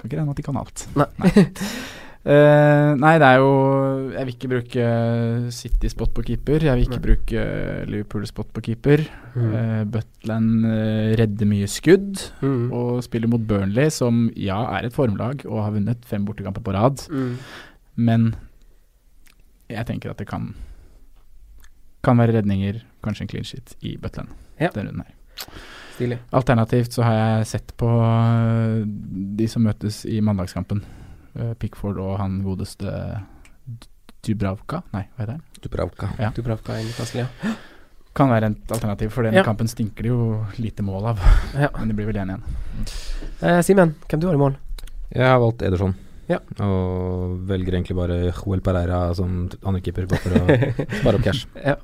kan ikke regne med at de kan alt. Nei. Eh, nei, det er jo Jeg vil ikke bruke City-spot på keeper. Jeg vil ikke Nei. bruke Liverpool-spot på keeper. Mm. Uh, Butland uh, redder mye skudd Mm. og spiller mot Burnley, som ja, er et formlag og har vunnet fem bortekamper på rad. Mm. Men jeg tenker at det kan Kan være redninger, kanskje en clean sheet i Butland Ja. denne runden her. Stilig. Alternativt så har jeg sett på øh, de som møtes i mandagskampen. Øh, Pickford og han godeste Dubravka Nei, hva heter han? Dubravka. Ja. Dubravka i Newcastle, ja. Kan være et alternativ, for denne Ja. kampen stinker det jo lite mål av. Ja. Men det blir vel 1-1. Eh, Simen, hvem du har i mål? Jeg har valgt Ederson. Ja. Og velger egentlig bare Joel Pereira som andrekeeper, bare for å spare opp cash. Ja.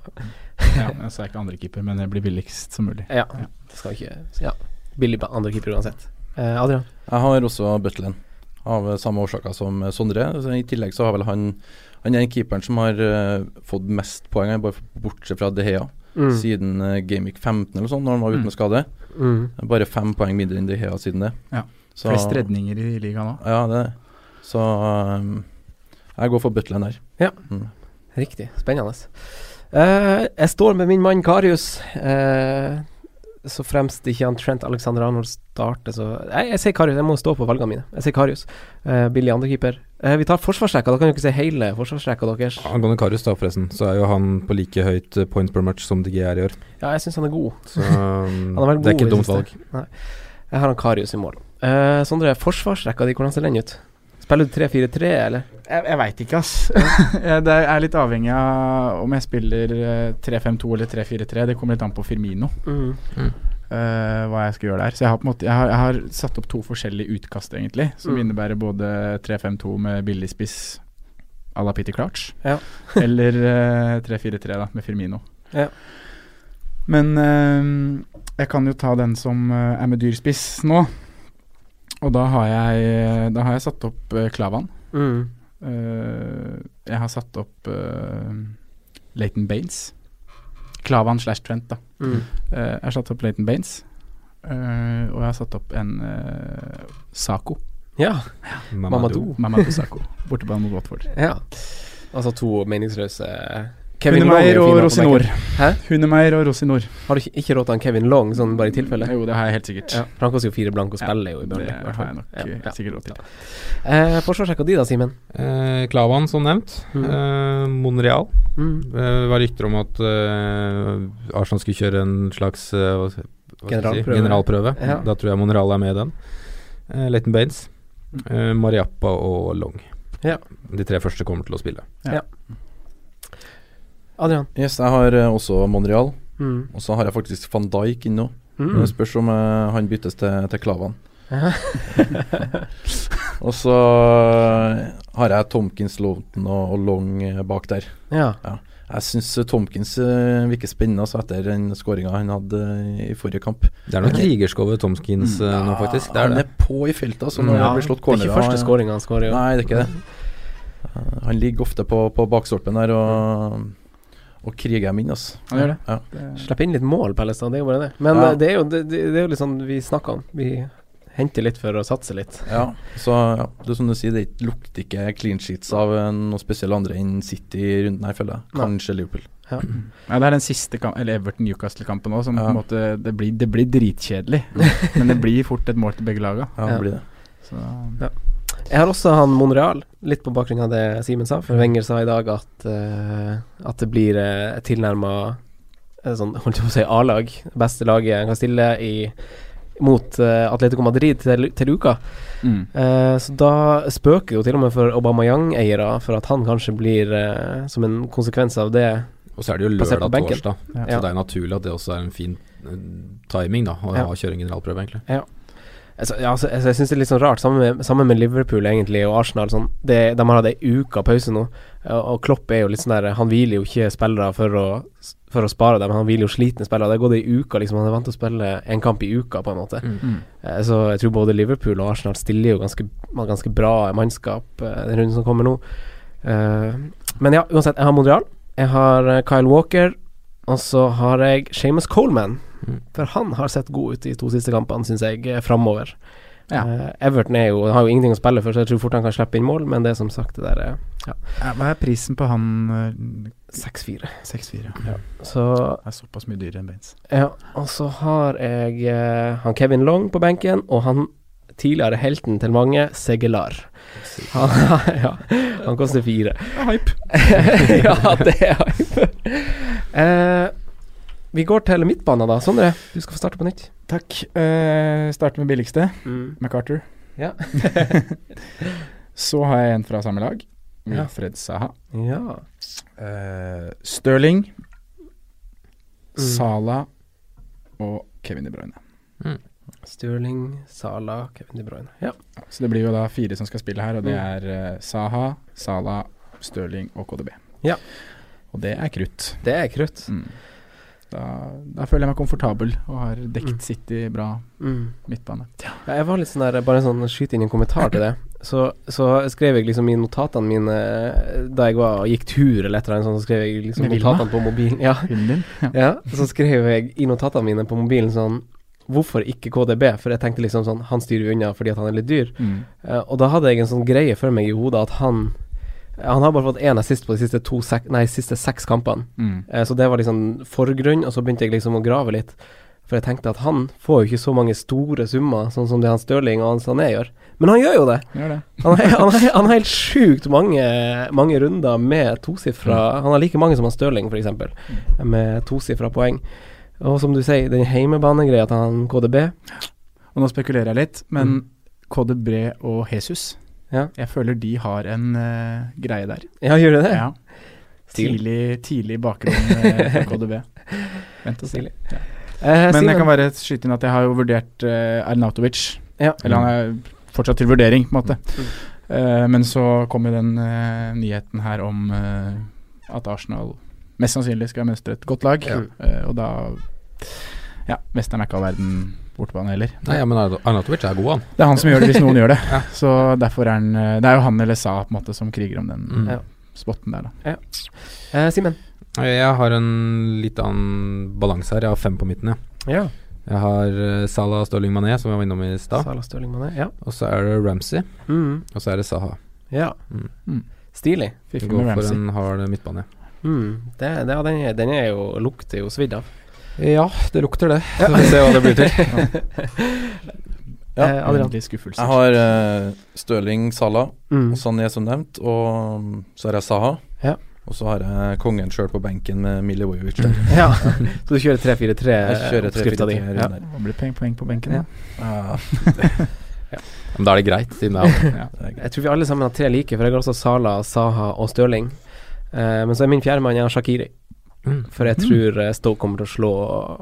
Ja, så er jeg ikke andrekeeper, men det blir billigst som mulig. ja. Ja. Skal ikke Ja. Billig andrekeeper andre keeper uansett. Eh, Adrian? Jeg har også Butland, av eh, samme årsaker som eh, Sondre. Så I tillegg så har vel han Han er den keeperen som har uh, fått mest poeng, bare bortsett fra De Hea, Mm. siden uh, Gameweek 15 eller sånn, når han var ute Mm. med skade. Mm. Bare fem poeng mindre enn De Hea siden det. Ja. Så, Flest redninger i ligaen òg. Ja, det er det. Så um, jeg går for Butland der. Ja. Mm. Riktig. Spennende. Uh, jeg står med min mann Karius. Uh, så fremst ikke han Trent Alexander Arnold starter, så Jeg, jeg sier Karius. Jeg må stå på valgene mine. Jeg sier Karius. Uh, billig andrekeeper. Uh, vi tar forsvarsrekka. Da kan dere si hele forsvarsrekka deres. Angående Karius, da, forresten, så er jo han på like høyt point per match som DG er i år. Ja, jeg syns han er god. Så um, Han har vært det er ikke et dumt valg. Nei. Jeg har han Karius i mål. Uh, Sondre, forsvarsrekka di, hvordan ser den ut? Spiller du 3-4-3, eller? Jeg, jeg veit ikke, ass. Det er litt avhengig av om jeg spiller eh, 3-5-2 eller 3-4-3. Det kommer litt an på Firmino. Mm. Uh, hva jeg skal gjøre der. Så jeg har, på måte, jeg har, jeg har satt opp to forskjellige utkast, egentlig. Som Mm. innebærer både 3-5-2 med billig spiss à la Peter Crouch, Ja. eller uh, 3-4-3 da, med Firmino. Ja. Men uh, jeg kan jo ta den som eh, er med dyr spiss nå. Og da har jeg, da har jeg satt opp uh, Klavan. Mm. Uh, jeg har satt opp uh, Leighton Baines. Klavan slash Trent, da. Mm. Uh, jeg har satt opp Leighton Baines. eh, og jeg har satt opp en uh, Sako. Ja. Mamadou. Mamadou Sako. Bortebane mot Watford. ja. Altså to meningsløse Kevin Long er Hundemeyer og Rosinor. Hæ? Hundemeyer og Rosinor. Har du ikke, ikke råd til han Kevin Long, sånn bare i tilfelle? Jo, det har jeg helt sikkert. Ja, for han koster jo fire blank og Ja, spiller jo i det Burnley. i har jeg nok Ja, eh, sikkert råd til. Eh, Forsvarssjekka di da, Simen? Eh, Klavan, som nevnt. Mm. Eh, Monreal. Mm. Eh, Det var rykter om at eh, Arsenal skulle kjøre en slags eh, hva skal jeg si, Generalprøve. generalprøve. Ja. Da tror jeg Monreal er med i den. Eh, Leighton Baines, eh, Mariappa og Long. Ja. De tre første kommer til å spille. Adrian? Yes, jeg har eh, også Monreal, Mm. og så har jeg faktisk van Dijk inne òg. Mm. Det spørs om eh, han byttes til, til Klavan. Og så eh, har jeg Tomkins, Lowton og, og Long bak der. ja. Jeg syns Tomkins virker spennende altså, etter den skåringa han hadde i forrige kamp. Det er noe krigersk over Tomkins Mm. nå, faktisk. Det er han det. er på i feltet, altså, når Ja, det blir slått Det er ikke første skåringa han skårer. Nei, det er ikke det. Han ligger ofte på, på bakstolpen der og, og kriger dem inn, altså. Han gjør det. Ja. det Slipp inn litt mål, Pellestad. Det er jo bare det. Men Ja. eh, det, er jo, det, det er jo litt sånn vi snakker om. Vi henter litt for å satse litt. Ja, så ja, det er som du sier, det lukter ikke clean sheets av noen spesielle andre enn City i runden her, føler jeg. Nei. Kanskje Liverpool. Ja, det er den siste kamp, eller Everton-Newcastle-kampen òg, som Ja. på en måte Det blir, det blir dritkjedelig. men det blir fort et mål til begge laga. Ja, Ja. det blir det. Så Jeg har også han Monreal, litt på bakgrunn av det Simen sa. For Wenger sa i dag at, uh, at det blir uh, tilnærma sånn, holdt jeg på å si A-lag. Beste laget han kan stille i mot uh, Atletico Madrid til, til uka. mm. Eh, så da spøker jo til og med for Aubameyang-eiere for at han kanskje blir, eh, som en konsekvens av det Og så er det jo lørdag-torsdag, Ja. Så det er naturlig at det også er en fin eh, timing, da. Å Ja. ha kjøre en generalprøve, egentlig. Altså, ja, altså, altså, jeg syns det er litt sånn rart, sammen med, sammen med Liverpool egentlig og Arsenal. Sånn, det, de har hatt ei uke pause nå, og, og Klopp er jo litt sånn der Han hviler jo ikke spillere for å, for å spare dem, han hviler jo slitne spillere. Det har gått ei uke, liksom. Han er vant til å spille en kamp i uka, på en måte. Mm. Eh, så jeg tror både Liverpool og Arsenal stiller jo ganske, ganske bra mannskap eh, den runden som kommer nå. Eh, men ja, uansett. Jeg har Monreal. Jeg har Kyle Walker. Og så har jeg Shamus Coleman. For han har sett god ut de to siste kampene, syns jeg, eh, framover. Ja. Uh, Everton er jo, har jo ingenting å spille for, så jeg tror fort han kan slippe inn mål, men det er som sagt det der eh, ja, Ja, Hva er prisen på han eh, 6-4. 6-4? Så Det er såpass mye dyrere enn Baines. Ja, og så har jeg uh, han Kevin Long på benken, og han tidligere helten til mange, Segelar. Han, ja, han koster fire. Hype. ja, det er hype. Eh, vi går til midtbanen, da. Sondre, du skal få starte på nytt. Takk. Uh, starter med billigste. Mm. MacArthur. Ja. Så har jeg en fra samme lag. Ja. Wilfred Saha. ja. Uh, Stirling, Mm. Sala og Kevin De Bruyne. Stirling, Sala, Kevin De Bruyne. Ja. Ja, så det blir jo da fire som skal spille her, og det Mm. er uh, Saha, Sala, Stirling og KDB. Ja. Og det er krutt. Det er krutt. Mm. Da, da føler jeg meg komfortabel og har dekket Mm. City bra Mm. midtbane. Ja, jeg var litt sånn der Bare sånn skyte inn en kommentar til det. Så, så skrev jeg liksom i notatene mine eh, da jeg var gikk tur eller et eller annet sånt, så skrev jeg liksom notatene på mobilen. Ja, din? Ja. ja, så skrev jeg i notatene mine på mobilen sånn Hvorfor ikke KDB? For jeg tenkte liksom sånn Han styrer unna fordi at han er litt dyr. Mm. Uh, og da hadde jeg en sånn greie for meg i hodet at han Han har bare fått én assist på de siste, to nei, siste seks kampene. Mm. Eh, så det var liksom forgrunn, og så begynte jeg liksom å grave litt. For jeg tenkte at han får jo ikke så mange store summer, sånn som det han Stirling og han Sané gjør. Men han gjør jo det. Gjør det. Han har, han har, han har helt sjukt mange, mange runder med tosifra Han har like mange som han Stirling, f.eks., med tosifra poeng. Og som du sier, den heimebanegreia til han KDB Og nå spekulerer jeg litt, men KDB og Jesus Ja. Jeg føler de har en uh, greie der. Ja, gjør de det? Ja. Tidlig, tidlig bakgrunn eh, for KDB. Vent og se. Ja. Eh, Men jeg kan bare skyte inn at jeg har jo vurdert uh, Arnautovic. Ja. Eller han er fortsatt til vurdering, på en måte. Mm. Eh, men så kom jo den eh, nyheten her om eh, at Arsenal mest sannsynlig skal mønstre et godt lag. Eh, og da Ja, mesteren er ikke all verden bortebane heller. Nei, ja, men Arnatovic er god, han. Det er han som gjør det hvis noen gjør det. Ja. Så derfor er han eh, Det er jo han eller Sa på en måte som kriger om den Mm. Spotten der, da. eh, Simen. Jeg har en litt annen balanse her. Jeg har fem på midten, jeg. Ja. Jeg har uh, Salah Stirling Mané, som jeg var innom i stad. Ja. Og så er det Ramsey, Mm. og så er det Saha. ja. Mm. Mm. Stilig. Går for en hard midtbane. Mm. Det, det, den, er, den er jo lukter jo svidd av. Ja, det lukter det. Så vi får se hva det blir til. Ja. Eh, Adrian. Jeg har uh, Støling Salah, Mm. og Sané som nevnt, og så har jeg Saha. Ja. Og så har jeg kongen sjøl på benken med Milivojevic. Ja. Så du kjører 3-4-3 Jeg kjører oppskrifta di? 3-4-3 Ja. Det blir poeng, poeng på benken, Ja. da. Ja, Men da er det greit, siden det er Ja. Jeg tror vi alle sammen har tre like, for jeg har også Sala, Saha og Stirling. Eh, men så er min fjerdemann jeg har Shakiri, mm. for jeg tror eh, Stoke kommer til å slå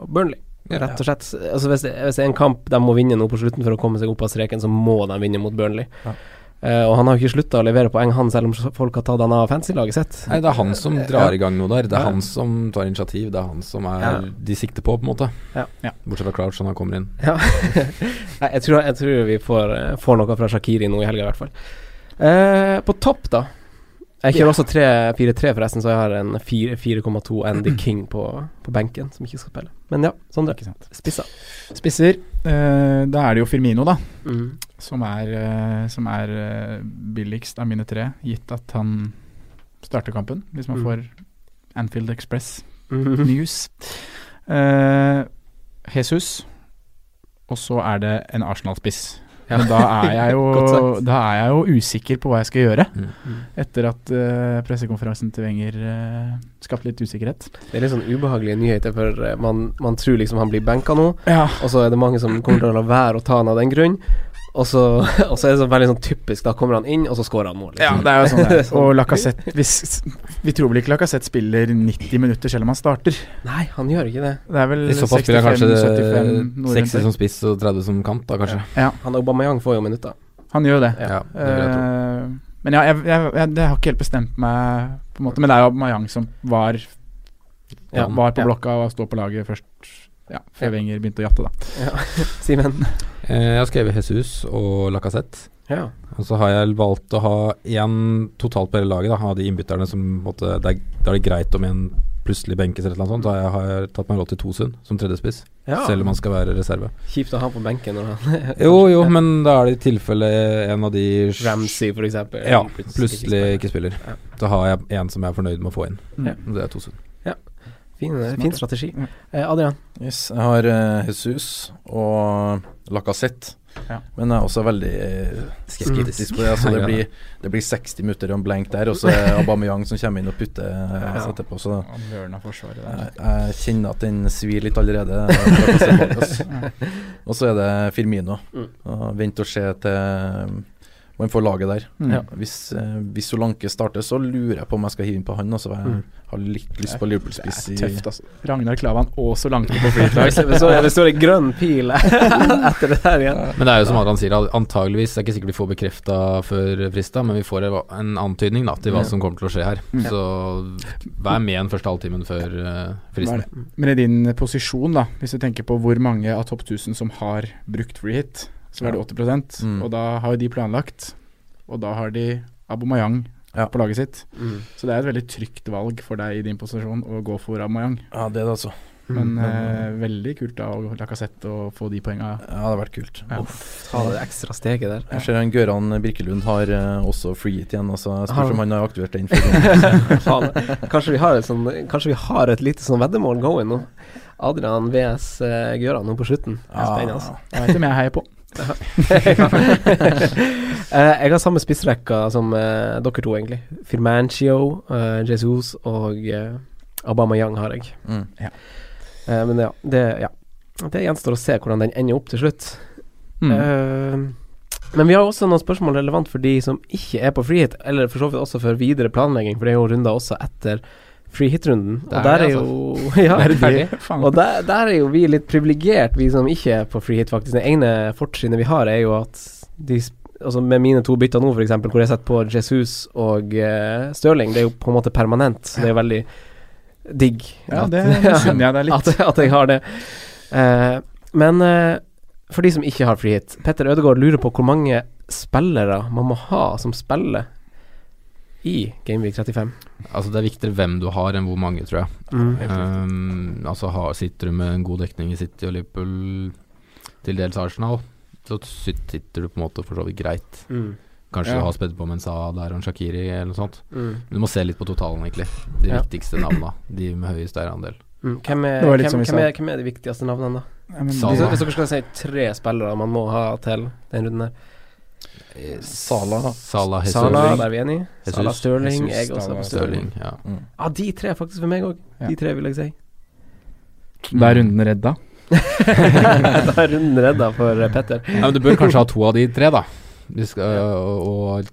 Burnley. Rett og slett. Altså hvis, det, hvis det er en kamp de må vinne nå på slutten for å komme seg opp av streken, så må de vinne mot Burnley. Ja. Uh, og han har jo ikke slutta å levere poeng, han, selv om folk har tatt han av fancy-laget sitt. Nei, det er han som drar i gang noe der. Det er Ja. han som tar initiativ. Det er han som er Ja. de sikter på, på en måte. Ja. Ja. Bortsett fra Crouch, når han kommer inn. Ja. Nei, jeg, tror, jeg tror vi får, eh, får noe fra Shakiri nå i helga, i hvert fall. Uh, på topp, da. Jeg kjører også 3-4-3, forresten, så jeg har en 4,2 Andy King på, på benken, som ikke skal spille. Men ja, sånn det. Sant. Spissa. Spisser. Uh, da er det jo Firmino, da. Mm. Som er, uh, som er eh, billigst av mine tre, gitt at han starter kampen. Hvis man Mm. får Anfield Express mm. News. Jesus. Og så er det en Arsenal-spiss. Ja. Men da er, jo, da er jeg jo usikker på hva jeg skal gjøre. Mm. Etter at uh, pressekonferansen til Wenger uh, skapte litt usikkerhet. Det er litt sånn ubehagelige nyheter, for uh, man, man tror liksom han blir benka nå, Ja, og så er det mange som kommer til å la være å ta han av den grunn. Og så, og så er det så veldig sånn typisk, da kommer han inn, og så scorer han mål. ja liksom. det er jo sånn det er. Sånn. Og Lacassette hvis, Vi tror vel ikke Lacassette spiller 90 minutter selv om han starter. Nei, han gjør ikke det. Det er vel I så fall spiller han 65-75 kanskje noe rundt 60 som spiss og 30 som kant, da kanskje. Ja, Han Aubameyang får jo minutter. han gjør det. Ja, det vil jeg tro. Eh, men ja, jeg, jeg, jeg, det har ikke helt bestemt meg, på en måte. Men det er jo Mayang som var, Ja, var på blokka og står på laget først. Ja, før Ja. Wenger begynte å jatte, da. Simen. Eh, Jeg har skrevet Jesus og Lacassette. Ja. Og så har jeg valgt å ha én totalt på hele laget. Da. Ha de innbytterne som måtte, det er, Da er det greit om en plutselig benkes eller noe sånt. Da har jeg, har jeg tatt meg råd til Tosund som tredjespiss, ja. selv om han skal være reserve. Kjipt å ha på benken når han Jo, jo, men da er det i tilfelle en av de Ramsey, for eksempel. Ja, Plutselig ikke ikke spiller. Ja. Da har jeg en som jeg er fornøyd med å få inn. Mm. Ja. Det er Tosund. Fin, fin strategi. Eh, Adrian. Yes, jeg har eh, Jesus og Lacassette. Ja. Men jeg er også veldig eh, skeptisk på det. Altså, det, blir, det blir 60 minutter og en blank der, og så er Aubameyang som kommer inn og putter ja, Ja. etterpå. Så jeg, jeg kjenner at den svir litt allerede. Og så er det Firmino. Mm. Og Vent og se til man får laget der. Mm. Ja. Hvis, eh, hvis Solanke starter, så lurer jeg på om jeg skal hive inn på han. Altså, jeg Mm. har litt lyst på Det Liverpool-spiss. er tøft, altså. Ragnar Klavan og Solanke på Hvis så er det står en grønn pil etter det der igjen. Men det er jo som Adrian sier, antageligvis Det er ikke sikkert vi får bekrefta før frista, men vi får en- antydning da til hva som kommer til å skje her. Mm. Så vær med den første halvtimen før uh, fristen. Er? Men i din posisjon, da, hvis du tenker på hvor mange av topp 1000 som har brukt free hit, så er det 80 Mm. Og da har jo de planlagt, og da har de Abomayang Ja. på laget sitt. Mm. Så det er et veldig trygt valg for deg i din posisjon å gå for Abomayang. Ja, det er det, altså. Men eh, veldig kult da av Lacassette og få de poenga. Ja, det har vært kult. Ja. Ta det ekstra steget der. Jeg ser han Gøran Birkelund har eh, også free it igjen. Altså, jeg Har spør han? om han har aktivert den. Kanskje vi har et sånn Kanskje vi har et lite sånn veddemål going nå. Adrian VS uh, Gøran nå på slutten. Det er spennende. altså. Jeg vet om jeg heier på. Eh, jeg har samme spissrekka som uh, dere to, egentlig. Firmancio, uh, Jesus og uh, Obama Young har jeg. mm. Eh, men ja det, ja, det gjenstår å se hvordan den ender opp til slutt. Mm. Men vi har også noen spørsmål relevant for de som ikke er på frihet, eller for så vidt også for videre planlegging, for det er jo runder også etter freehit-runden. Og er der er jo ja? Og der, der er jo vi litt privilegert, vi som ikke er på freehit, faktisk. Det ene fortrinnet vi har, er jo at de Altså med mine to bytter nå, f.eks., hvor jeg setter på Jesus og uh, Stirling, det er jo på en måte permanent, så det er jo veldig digg. Ja, at- det misunner jeg deg litt. at, at jeg har det. Uh, men uh, for de som ikke har frihet Petter Ødegaard lurer på hvor mange spillere man må ha som spiller i Gameweek 35. Altså Det er viktigere hvem du har, enn hvor mange, tror jeg. Mm. Um, altså har, Sitter du med en god dekning i City og Liverpool, til dels Arsenal, så sitter du på en måte for så vidt greit. Mm. Kanskje Ja. du har spedd på Mensa der og en Shakiri eller noe sånt. Mm. Men du må se litt på totalen, egentlig. De Ja. viktigste navnene. De med høyest eierandel. Mm. Hvem, er, hvem, hvem, er, hvem er de viktigste navnene, da? Ja. Hvis, hvis dere skal si tre spillere man må ha til den runden her. Sala, Sala Salah, der er vi enige. Jesus. Salah Stirling. Jesus, Jeg også på Stirling. Ja. Mm. Ah, de tre er faktisk for meg òg. De tre, vil jeg si. Da er runden redda. da er runden redda for eh, Petter. Ja, men du bør kanskje ha to av de tre, da. De skal, og, og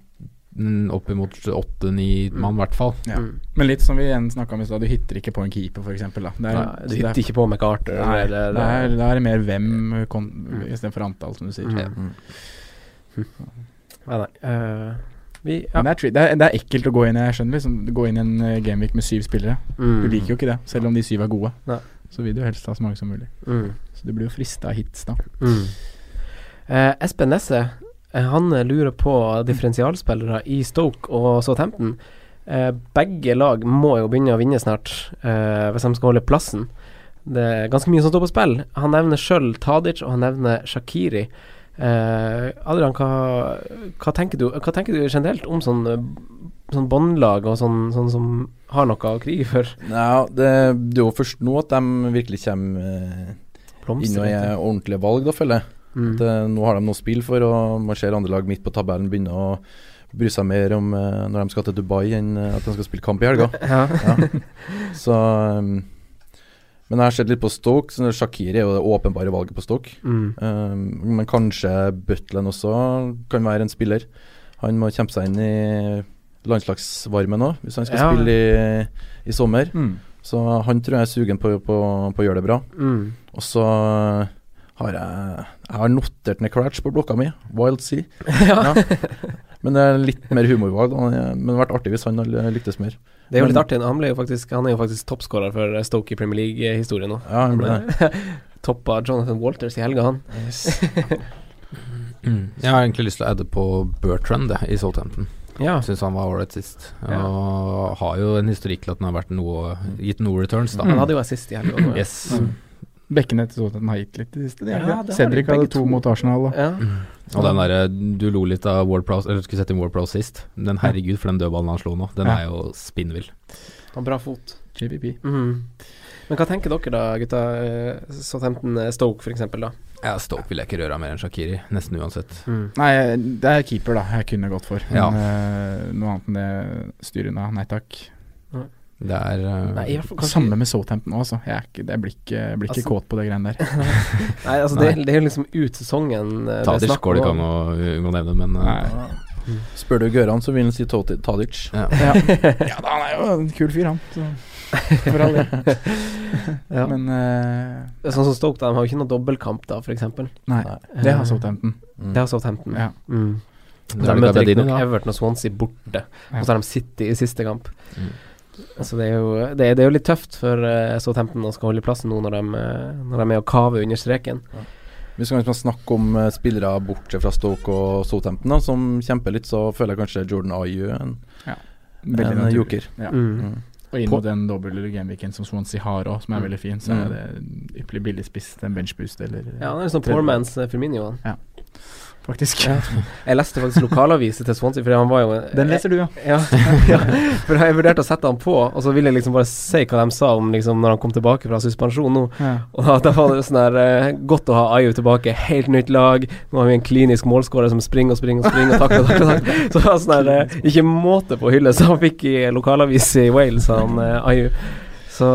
mm, oppimot åtte-ni mann, i hvert fall. Ja. Mm. Men litt som vi igjen snakka om i stad, du hitter ikke på en keeper, f.eks. Er, Nei, du er- hytter ikke på MacArthur. Nei, eller, det er, det, er det mer hvem istedenfor antall, som du sier. Mm. Ja. Mm. Nei, nei. Uh, vi ja. Det, er, det, er, det er ekkelt å gå inn i Jeg skjønner liksom Gå inn i en uh, gameweek med syv spillere. Mm. Du liker jo ikke det, selv om de syv er gode. Nei. Så vil du helst ha så mange som mulig. Mm. Så du blir jo frista av hits, da. Mm. Uh, Espen Nesse eh, Han eh, lurer på differensialspillere i Stoke og Southampton. Eh, begge lag må jo begynne å vinne snart, eh, hvis de skal holde plassen. Det er ganske mye som står på spill. Han nevner sjøl Tadic, og han nevner Shakiri. Eh, Adrian, hva, hva, tenker du, hva tenker du generelt om sånn, eh, sånn båndlag og sånn, sånn som har noe å krige for? Ja, det, det er jo først nå at de virkelig kommer eh, inn og er ordentlige valg, da, føler jeg. mm. At, nå har de noe spill for, og man ser andre lag midt på tabellen begynne å bry seg mer om når de skal til Dubai, enn at de skal spille kamp i helga. ja. Ja. Så Men jeg har sett litt på Stoke. Så Shakiri er jo det åpenbare valget på Stoke. Mm. Um, men kanskje Butland også kan være en spiller. Han må kjempe seg inn i landslagsvarmen òg, hvis han skal Ja. spille i, i sommer. Mm. Så han tror jeg er sugen på, på, på å gjøre det bra. Mm. Og så har jeg Jeg har notert ned Cratch på blokka mi. Wild Sea. ja. Men det er litt mer humorvalg. Men det hadde vært artig hvis han lyktes mer. Det er jo litt artig. Han, ble jo faktisk, han er jo faktisk toppskårer for Stoke i Premier League-historien nå. Ja, han ble det. Toppa Jonathan Walters i helga, han. Mm. Jeg har egentlig lyst til å adde på Bertrand det, i Southampton. Ja. Syns han var ålreit sist. Ja. Og har jo en historikk til at han har vært noe, gitt noe returns, da. Han hadde jo assist i helga. Yes. Mm. Bekkene til Tottenham har gitt litt i det siste. de Ja, det Cedric hadde to to. mot Arsenal. Ja. Og den der, Du lo litt av Ward Prowse, eller skulle sette inn Ward Prowse sist. Men herregud, for den dødballen han slo nå, den Ja. er jo spinnvill. Han har bra fot. JPP. Mhm. Men hva tenker dere da, gutta? Eh, Southampton eh, Stoke, eksempel, da. Ja, Stoke vil jeg ikke røre mer enn Shakiri, nesten uansett. Nei, det er keeper, da. Jeg kunne gått for. Men Ja. eh, noe annet enn det styrer unna. Nei takk. Det er uh, Nei, kanskje Samme med Southampton òg, altså. Jeg, ikke, jeg blir ikke, jeg blir ikke Altså- kåt på det greiene der. Nei, altså, det, det er liksom ut sesongen eh, er Tadic går det ikke an å unngå nevne, men uh, Nei. Spør du Gøran, så vil han si Tadic. ja. Ja. ja da, han er jo en kul fyr, han. Så. For all del. Ja. Men uh, Sånn som Stoke, da, de har jo ikke noe dobbeltkamp, da, eksempel. Nei, Nei. det har Southampton. Mm. Det har Southampton. Ja. Mm. Det De er møter riktignok. Everton og Swansea borte, Ja. og så har de City i siste kamp. Mm. Så det er jo, det, er- det er jo litt tøft for uh, Southampton å skal holde plassen nå når de, eh, når de er med å kave under streken. Hvis vi skal snakke om uh, spillere bortsett fra Stoke og Southampton da, som kjemper litt, så føler jeg kanskje Jordan Ayew er en, ja. en joker. Ja. Mm. Mm. Og inn mot den doble gameweeken som Swansea har òg, som er Mm. veldig fin, så Mm. er det en ypperlig billigspiss til en benchboost, eller Ja, det er sånn poor man's Firminio. Firmino. Faktisk. Ja. Jeg leste faktisk lokalaviser til Swansea, for han var jo Den leser du, ja. Ja, ja, for jeg vurderte å sette han på, og så ville jeg liksom bare si hva de sa om liksom når han kom tilbake fra suspensjon nå. Og da, var det sånn her eh, Godt å ha Ayu tilbake. Helt nytt lag. Nå har vi en klinisk målskårer som springer og springer og springer og takler og takler. Så det var sånn her eh, Ikke måte på hylle, så han fikk i lokalavis i Wales, han eh, Ayu. Så,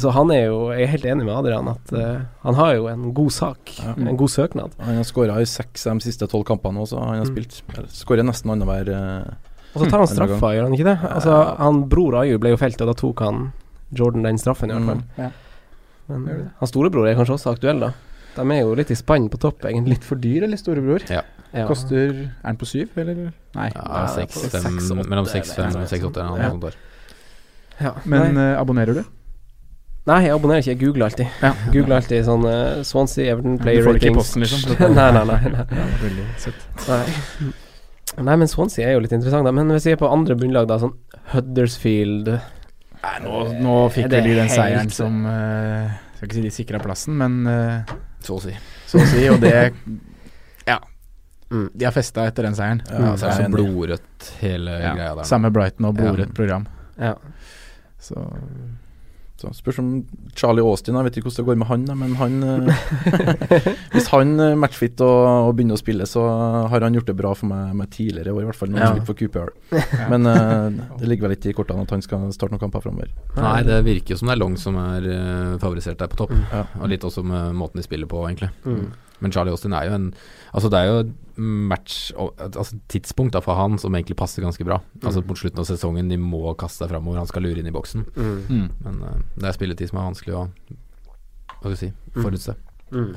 så han er jo Jeg er helt enig med Adrian at uh, han har jo en god sak. Ja. En god søknad. Han har skåra i seks av de siste tolv kampene også. Han har Mm. spilt Skårer nesten annenhver uh, Og så tar han straffa, gjør han ikke det? Altså, Ja. han bror Aju ble jo felt, og da tok han Jordan den straffen, i hvert fall. Mm. Ja. Men eh, hans storebror er kanskje også aktuell, da. De er jo litt i spann på topp, egentlig. Litt for dyr, eller storebror? Ja. Koster Er den på syv, eller? Nei. Ja, Ja, seks, det er fem, seks, åtte, mellom eller 6-5 og noe 6-8 eller Ja. Men nei. eh, abonnerer du? nei, jeg abonnerer ikke. Jeg googler alltid. Ja. Googler alltid sånn uh, Swansea, Everton, player du får det ikke i posten, liksom? nei, nei, nei. nei. Ja, veldig søtt. Nei. Nei, men Swansea er jo litt interessant, da. Men hvis vi er på andre bunnlag, da, sånn Huddersfield Nei, nå, nå fikk vi vel de den helt- seieren som uh, Skal ikke si de sikra plassen, men uh, Så å si. så å si. Og det Ja. Mm. De har festa etter den seieren. Ja, Så er det så blodrødt hele Ja, greia der. Samme Brighton og blodrødt Ja. program. Ja. Så Så Spørs om Charlie Austin Jeg vet ikke hvordan det går med han, men han eh, Hvis han matcher matchfit og, og begynner å spille, så har han gjort det bra for meg, med tidligere i år, i hvert fall når han Ja. spilte for QPR. Men uh, det ligger vel ikke i kortene at han skal starte noen kamper framover. Nei, det virker jo som det er Long som er eh, favorisert der på topp. Mm. Ja. Og litt også med måten de spiller på, egentlig. Mm. Men Charlie Austin er jo en Altså det er jo et match Altså tidspunkt da for han som egentlig passer ganske bra. Altså Mm. mot slutten av sesongen, de må kaste seg framover, han skal lure inn i boksen. Mm. mm. Men uh, det er spilletid som er vanskelig å Hva skal vi si Mm. forutse. Mm.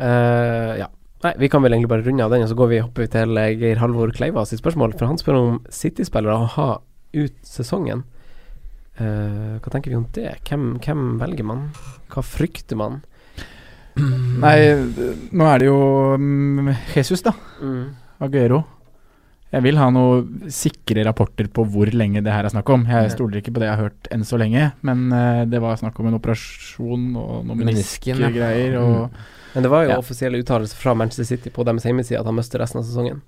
Uh, ja. Nei, vi kan vel egentlig bare runde av den, og så går vi hopper vi til eh, Geir Halvor Kleiva sitt spørsmål. For han spør om City-spillere å ha ut sesongen. Uh, hva tenker vi om det? Hvem, hvem velger man? Hva frykter man? Nei, nå er det jo mm, Jesus, da. Aguero. Jeg vil ha noen sikre rapporter på hvor lenge det her er snakk om. Jeg stoler ikke på det jeg har hørt enn så lenge, men eh, det var snakk om en operasjon og noen meniskgreier. Og Men det var jo Ja. offisielle uttalelser fra Manchester City på deres hjemmeside at han mister resten av sesongen.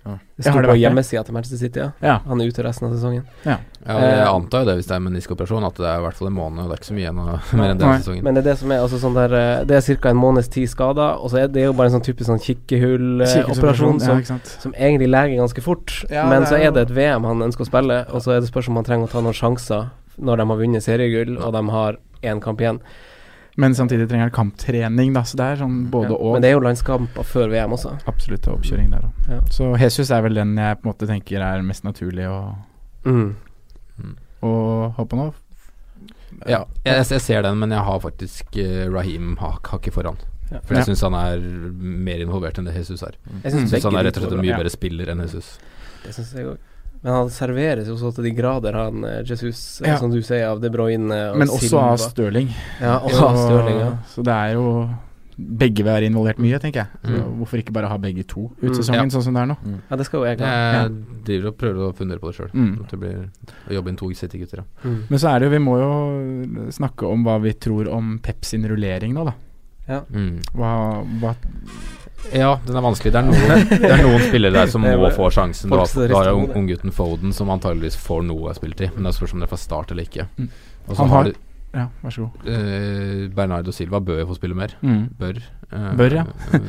Ja. Det sto har det på hjemmesida til Manchester City, ja. ja. Han er ute resten av sesongen. Ja, jeg Eh, antar jo det hvis det er meniskoperasjon, at det er i hvert fall en måned. Og det er ikke så mye igjen mer enn den sesongen. Men det er det som er altså sånn der eh, Det er ca. en måneds tid skader, og så er det jo bare en sånn typisk sånn kikkehull-operasjon ja, som, som egentlig leger ganske fort. Ja, men så er er det et VM han ønsker å spille, og så er det spørsmål om han trenger å ta noen sjanser når de har vunnet seriegull, og de har én kamp igjen. Men samtidig trenger han kamptrening, da, så det er sånn både Ja, og. Men det er jo landskamper før VM også. Absolutt oppkjøring der òg. Ja. Så Jesus er vel den jeg på en måte tenker er mest naturlig å, Mm. på hoppe nå. Ja, jeg, jeg ser den, men jeg har faktisk uh, Rahim hakket foran. Ja. For jeg Ja. syns han er mer involvert enn det Jesus er. Jeg Mm. syns Jeg synes han er rett og slett en mye er bedre spiller enn Jesus. Det synes jeg òg. Men han serveres jo så til de grader, han eh, Jesus, eh, Ja. som du sier, av De Bruyne og Men også Silva. av Stirling. Ja, også av Stirling, ja. Så det er jo Begge vil være involvert mye, tenker jeg. Mm. Hvorfor ikke bare ha begge to ut Mm. sesongen, Ja. sånn som det er nå? Ja, det skal jo jeg Jeg ha. driver og prøver å fundere på det sjøl. Mm. At det blir å jobbe inn to City-gutter. ja. Mm. Men så er det jo Vi må jo snakke om hva vi tror om Pep sin rullering nå, da. Mm. Hva, hva Ja, den er vanskelig. Det er noen, det er noen spillere der som er må få sjansen. Da, har, jo hodet. unggutten Foden som antageligvis får noe spilletid, men det spørs om det er fra start eller ikke. Mm. Og så Han har du Ja, vær så god. eh, Bernardo Silva bør jo få spille mer. Mm. Bør. eh, Bør, ja. eh,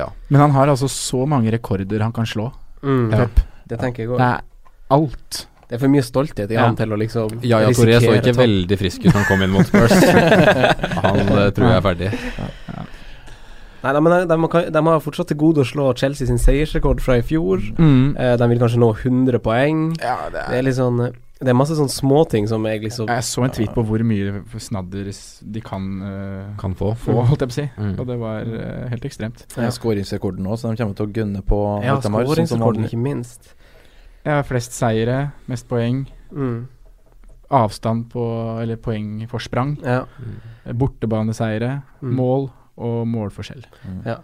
ja. Men han har altså så mange rekorder han kan slå. Mm. Ja. Det tenker jeg Det òg. er alt. Det er for mye stolthet i Ja. han til å liksom Ja, ja, Toré så ikke veldig frisk ut da han kom inn mot Spurs. han eh, tror jeg er ferdig. Nei, nei, men de, de, kan- de har fortsatt til gode å slå Chelsea sin seiersrekord fra i fjor. Mm. Eh, de vil kanskje nå 100 poeng. Ja, det Det er litt sånn eh, Det er masse sånne småting som jeg liksom Jeg så en tweet på hvor mye snadder de kan uh, Kan få. få, holdt jeg på å si. Mm. Og det var uh, helt ekstremt. Ja. er skåringsrekorden nå, så de kommer til å gunne på Ja, sånn skåringsrekorden, ikke minst. Har flest seire, mest poeng. Mm. Avstand på Eller poengforsprang. Ja. Bortebaneseire, Mm. mål og målforskjell. Mm. Ja.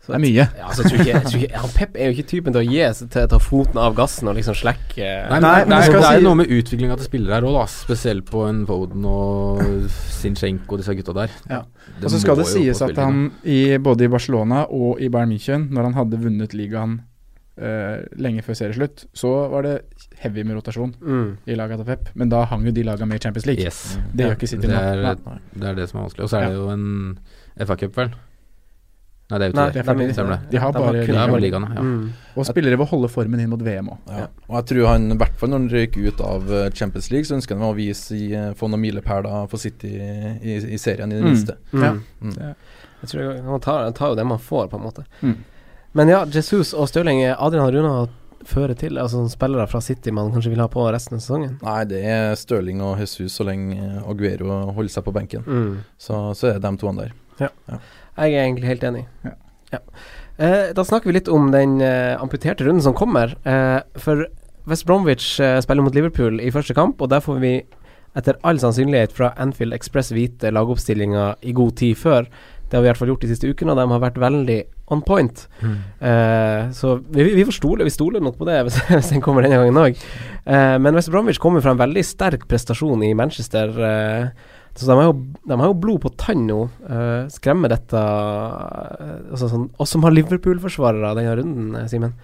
Så Det er mye. Ja, altså, jeg tror ikke, jeg tror ikke, ja, Pep er jo ikke typen til å gi seg til å ta foten av gassen og liksom slekke Nei, Nei, men det, skal er, det er si- noe med utviklinga til spillere her òg. Spesielt på en Foden og Sinchenko og disse gutta der. Ja. Og så skal det sies at han i, både i Barcelona og i Bayern München, når han hadde vunnet ligaen uh, lenge før serieslutt, så var det heavy med rotasjon mm. i laget til Pep. Men da hang jo de laga med i Champions League. Yes. Det Ja. gjør ikke City Det nå. det er det som er vanskelig. Og så er det jo en FA-cup, vel? Nei, det er jo Nei, ikke det. er. De har De har bare de bare ligaene, ja. Mm. Og spillere vil holde formen inn mot VM òg. Ja. Og jeg tror han, i hvert fall når han røyker ut av eh, Champions League, så ønsker han å vise i, eh, få noen milepæler for City i, i serien, i det Mm. minste. Ja. Mm. Mm. Jeg tror han tar, han tar jo det man får, på en måte. Mm. Men ja, Jesus og Støling, Adrian Runa fører til altså spillere fra City man kanskje vil ha på resten av sesongen. Nei, det er Støling og Jesus så lenge Aguero holder seg på benken. Mm. Så, så er det de to der. Jeg er egentlig helt enig. Ja. Eh, da snakker vi litt om den eh, amputerte runden som kommer. Eh, for West Bromwich eh, spiller mot Liverpool i første kamp, og der får vi etter all sannsynlighet fra Anfield Express vite lagoppstillinga i god tid før. Det har vi i hvert fall gjort de siste ukene, og de har vært veldig on point. Eh, så vi, vi får stole Vi stoler nok på det hvis, hvis den kommer denne gangen òg. Eh, men West Bromwich kommer fra en veldig sterk prestasjon i Manchester. Eh, så de har, jo, de har jo blod på tann nå. Uh, skremmer dette uh, altså sånn, Oss som har Liverpool-forsvarere denne runden, eh, Simen.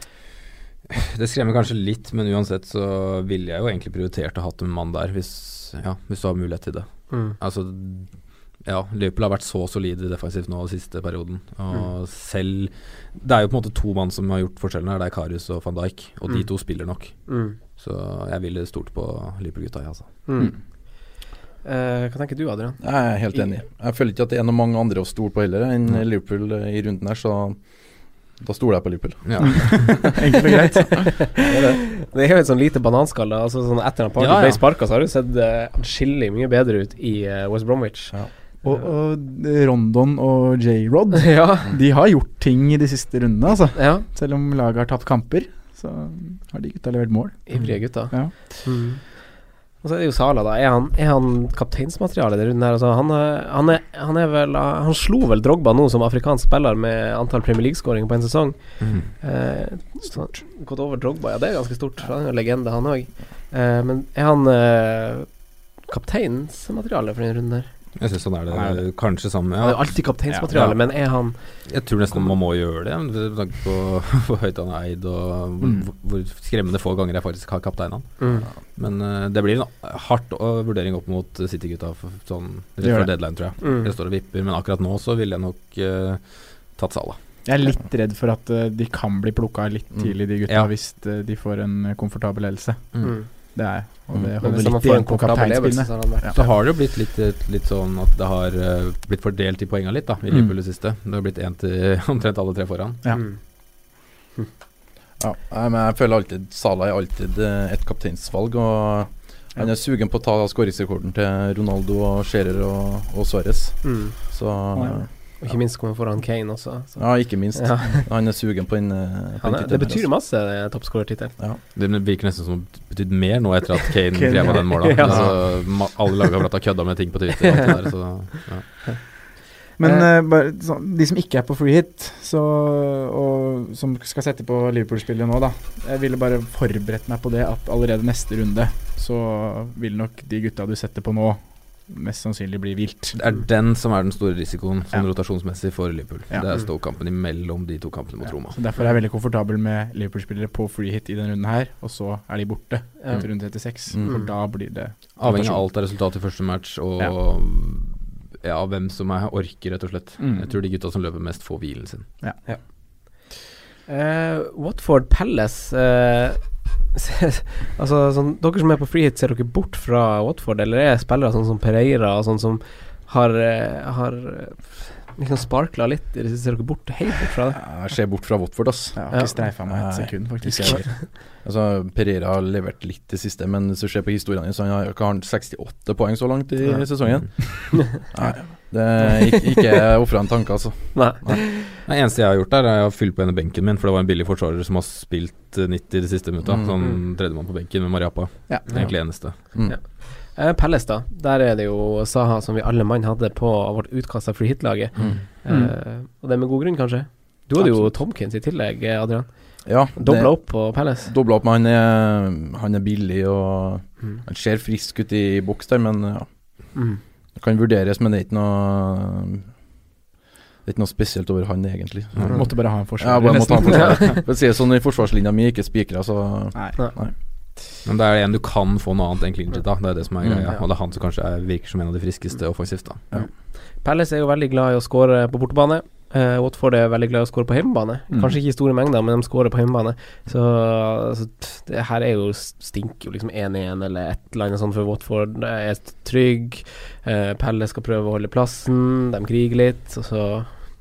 Det skremmer kanskje litt, men uansett så ville jeg jo egentlig prioritert å ha hatt en mann der, hvis, ja, hvis du har mulighet til det. Altså, ja, Liverpool har vært så solide defensivt nå den siste perioden. Og selv Det er jo på en måte to mann som har gjort forskjellen her. Det er Karius og van Dijk, og de Mm. to spiller nok. Mm. Så jeg ville stort på Liverpool-gutta, jeg, altså. Mm. Eh, hva tenker du, Adrian? Jeg er helt enig. Jeg føler ikke at det er noen mange andre å stole på heller enn Nei. Liverpool eh, i runden her, så da stoler jeg på Liverpool. Ja. Enkelt og greit. Det er jo et sånn lite bananskall. da. Altså, sånn etter at Party Ja, ja. ble sparka, så har det sett sett uh, mye bedre ut i uh, West Bromwich. Ja. Og, og Rondon og J-Rod, ja. de har gjort ting i de siste rundene, altså. ja. Selv om laget har tapt kamper, så har de gutta levert mål. Ivrige gutta. Ja. Mm. Og så er det jo Sala, da. Er han, er han kapteinsmateriale i den runden her? Altså, han, han, er, han er vel Han slo vel Drogba nå som afrikansk spiller med antall Premier League-skåringer på en sesong. Mm. Eh, gått over Drogba, ja det er ganske stort. Han er jo legende, han òg. Eh, men er han eh, kapteinsmateriale for den runden her? Jeg syns sånn er det, Han er kanskje sammen med Han er jo alltid kapteinsmateriale, Ja. men er han Jeg tror nesten man må gjøre det, med tanke på hvor høyt han er eid, og hvor, Mm. hvor, skremmende få ganger jeg faktisk har kaptein han. mm. Men uh, det blir en hardt uh, vurdering opp mot uh, City-gutta sånn rett før deadline, tror jeg. Mm. Jeg står og vipper, men akkurat nå så ville jeg nok uh, tatt Salah. Jeg er litt redd for at eh, de kan bli plukka litt Mm. tidlig, de gutta, Ja. hvis eh, de får en komfortabel ledelse. Mm. Det er jeg. Og Mm. det holder litt igjen på kapteinspinnet. så har Ja. Så har det jo blitt litt, litt sånn at det har uh, blitt fordelt i poenga litt, da, i Mm. Liverpool det siste. Det har blitt én til omtrent alle tre foran. Ja. Mm. Ja, men jeg føler alltid Salah er alltid eh, et kapteinsvalg. Og han er sugen på å ta skåringsrekorden til Ronaldo og Scherer og, og Suárez. Mm. Så Ja. Og ikke minst kommer foran Kane også. Så. ja, ikke minst. Ja. Han er sugen på den. eh, på Han er, det betyr masse, toppskårertittel. Ja. Det virker nesten som det betydde mer nå etter at Kane drev av den måla. Ja. Altså, alle lag har kødda med ting på Twitter. Og alt det der, så, ja. Men Eh. eh, bare, så, de som ikke er på free hit, så, og som skal sette på Liverpool-spillet nå, da Jeg ville bare forberedt meg på det at allerede neste runde så vil nok de gutta du setter på nå, mest sannsynlig bli vilt. Det er den som er den store risikoen sånn Ja. rotasjonsmessig for Liverpool. Ja. Det er ståkampen imellom de to kampene mot Ja, Roma. så Derfor er jeg veldig komfortabel med Liverpool-spillere på free hit i denne runden her, og så er de borte Ja. etter runde 36. Mm. For da blir det Avhengig av alt av resultat i første match og ja. hvem som er orker, rett og slett. Mm. Jeg tror de gutta som løper mest, får hvilen sin. Eh, Watford Palace eh, Altså sånn, Dere som er på free hit, ser dere bort fra Watford, eller er spillere sånn som Pereira og sånn som har, eh, har eh, liksom sparkla litt? Ser dere bort, helt bort fra det? Jeg ser bort fra Watford, ass. Jeg har Ja. ikke streifa meg et sekund, faktisk. Altså, Pereira har levert litt det siste, men hvis du ser på historien så han har har han 68 poeng så langt i Ja. sesongen. Nei, det er ikke, ofra en tanke, altså. Nei. Det eneste jeg har gjort der, er å fylle på en benken min, for det var en billig forsvarer som har spilt eh, 90 de siste minutta. Mm. Sånn tredjemann på benken med Mariappa. Ja. Det er egentlig eneste. Mm. Ja. Uh, Palace, da. Der er det jo Saha som vi alle mann hadde på vårt utkast av free hit-laget. Mm. Uh, og det med god grunn, kanskje? Du hadde jo. Tomkins i tillegg, eh, Adrian. Ja, Dobla opp på Palace. Dobla opp, men han er, han er billig og Mm. han ser frisk ut i boks der, men ja, Mm. Det kan vurderes, men det er ikke noe Det er ikke noe spesielt over han, egentlig. Mm. Måtte bare ha en Ja, forsvarer. bare måtte ha en forsvarer. For å si det sånn, i forsvarslinja mi ikke spikra, så Nei. Men det er en du kan få noe annet enn clean da. Det er det som er Mm, greia. ja. Og det er han som kanskje er, virker som en av de friskeste offensivt, da. Palace er jo veldig glad i å skåre på bortebane. Eh, Watford er veldig glad i å skåre på hjemmebane. Mm. Kanskje ikke i store mengder, men de skårer på hjemmebane. Så altså, det her er jo stinker jo liksom 1-1 eller et eller annet sånt for Watford. Det er trygg. Uh, Pelle skal prøve å holde plassen. De kriger litt, og så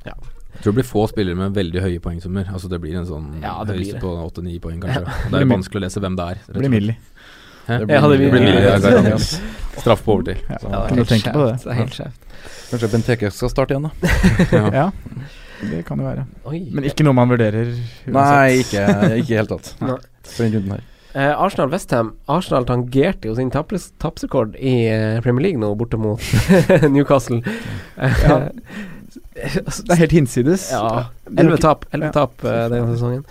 Jeg tror det blir få spillere med veldig høye poengsummer. Altså Det blir en sånn Ja, det blir høyest det. på 8-9 poeng, kanskje. Det er vanskelig å lese hvem det er. Det blir. Millie. Det blir, det blir- Det blir Ja, ja, ja, ja, ja. Straff på overtid. Ja, Så, kan du tenke på det? Det er helt skjevt. kanskje Benteke skal starte igjen, da. ja. Ja, det kan det være. Oi. Men ikke noe man vurderer uansett. Nei, ikke, i det hele tatt. For den runden her. Eh, Arsenal-Westham. Arsenal tangerte jo sin tapsrekord i eh, Premier League nå, borte mot Newcastle. Ja. Det er helt hinsides. Ja. Det er Elleve tap, 11 Ja. tap eh, denne sesongen.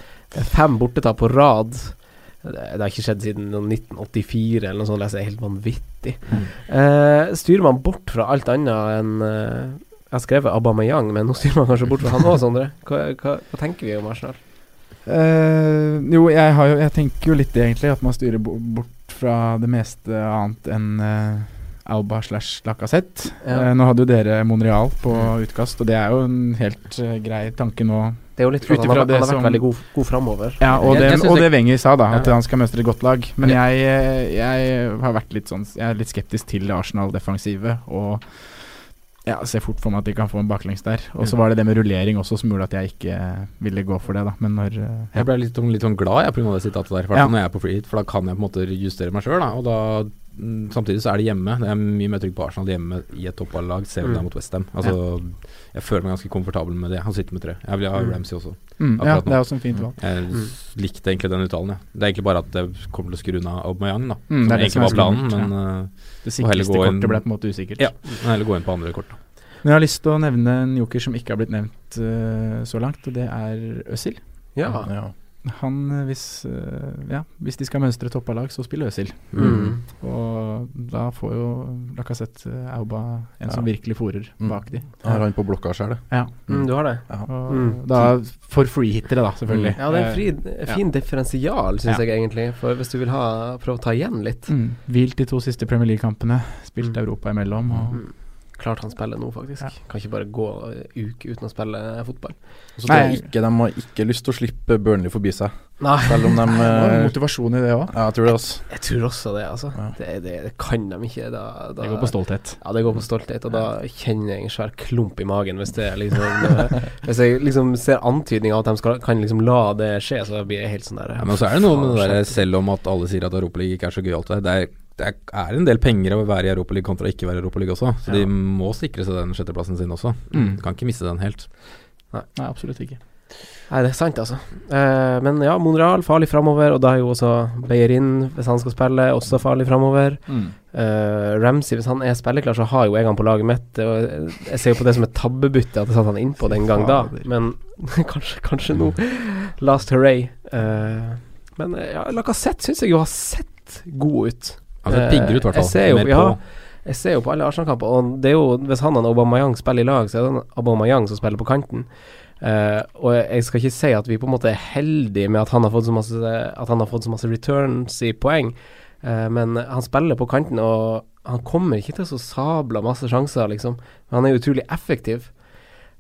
Fem bortetap på rad. Det, det har ikke skjedd siden 1984 eller noe sånt. Det er helt vanvittig. Mm. Eh, styrer man bort fra alt annet enn eh, Jeg har skrevet Aubameyang, men nå styrer man kanskje bort fra han òg, Sondre. Hva, hva, hva tenker vi om Arsenal? Eh, jo, jeg, har jo, jeg tenker jo litt egentlig at man styrer bort fra det meste annet enn eh, Alba slash Lacassette. Ja. Eh, nå hadde jo dere Monreal på utkast, og det er jo en helt eh, grei tanke nå. Det er jo litt for han, har, det han har vært veldig god, god framover. Ja, og det, jeg og det- det Wenger sa, da, at Ja. han skal mønstre et godt lag. Men jeg, eh, jeg har vært litt sånn Jeg er litt skeptisk til Arsenal-defensivet. Og ja, ser fort for meg at de kan få en baklengs der. Og så var det det med rullering også som gjorde at jeg ikke eh, ville gå for det, da. Men når ja. Jeg ble litt, sånn- litt sånn glad jeg pga. det sitatet der, for, Ja. når jeg er på free hit, for da kan jeg på en måte justere meg sjøl. Og da mm, Samtidig så er det hjemme. Jeg er mye mer trygg på Arsenal hjemme i et toppallag, selv om det Mm. er mot Westham. Altså, Jeg føler meg ganske komfortabel med det. Han sitter med tre. Jeg vil ha Mm. Ramsey også. mm, Ja, det er også en fint valg. Jeg Mm. likte egentlig den uttalen, jeg. Det er egentlig bare at jeg kommer til å skru unna Aubameyang, da. Mm, som det er det som egentlig er var planen, men uh, Det sikreste kortet ble på en måte usikkert. Ja. heller gå inn på andre kort. Da. Men jeg har lyst til å nevne en joker som ikke har blitt nevnt uh, så langt, og det er Øzil. Ja. Ja. Han, eh, hvis, eh, ja, hvis de skal mønstre toppalag, så spiller Øzil. Mm. Og da får jo Lacassette uh, Auba en som virkelig fòrer Mm. bak de. Har han på blokka sjøl, det. Ja. Mm, du har det? Mm. da for freehittere, da, selvfølgelig. Ja, det er en Eh, fri, fin differensial, syns Ja. jeg egentlig. For hvis du vil ha, prøve å ta igjen litt. Mm. Hvilt de to siste Premier League-kampene. Spilt Mm. Europa imellom. Og, Mm. Klart han spiller nå, faktisk. Ja. Kan ikke bare gå en uke uten å spille fotball. Så det Nei. er ikke, de har ikke lyst til å slippe Burnley forbi seg, Nei, selv om de det var eh, motivasjon i det òg. Ja, jeg tror det, også. jeg tror også det, altså. Ja. Det, det, det kan de ikke. Da, da, Det går på stolthet. Ja, det går på stolthet, og da kjenner jeg en svær klump i magen hvis det liksom eh, Hvis jeg liksom ser antydning av at de skal, kan liksom la det skje, så blir jeg helt sånn der Ja, men så er det noe med det der, selv om at alle sier at Europaligaen ikke er så gøyalt, det er, det er, en del penger å være i Europaligaen kontra ikke være i Europaligaen også. Så Ja. de må sikre seg den sjetteplassen sin også. Mm. Du kan ikke miste den helt. Nei, absolutt ikke. Nei, det er sant, altså. Eh, men ja, Monreal farlig framover, og da er jo også Beyerin, hvis han skal spille, også farlig framover. Mm. Eh, Ramsey, hvis han er spilleklar, så har jo jeg han på laget mitt. Og jeg ser jo på det som et tabbebytte at jeg satte han innpå den gang da, men kanskje, kanskje nå. Last hurray. Eh, men eh, ja, Lacassette syns jeg jo har sett god ut. Altså Eh, pigger ut, i hvert jeg fall. ser jo- Mer ja. på. Jeg ser jo på alle Arsenal-kamper, og det er jo hvis han og Aubameyang spiller i lag, så er det Aubameyang som spiller på kanten. Uh, og jeg skal ikke si at vi på en måte er heldige med at han har fått så masse, han fått så masse returns i poeng, uh, men han spiller på kanten, og han kommer ikke til så sabla masse sjanser, liksom. Men han er utrolig effektiv.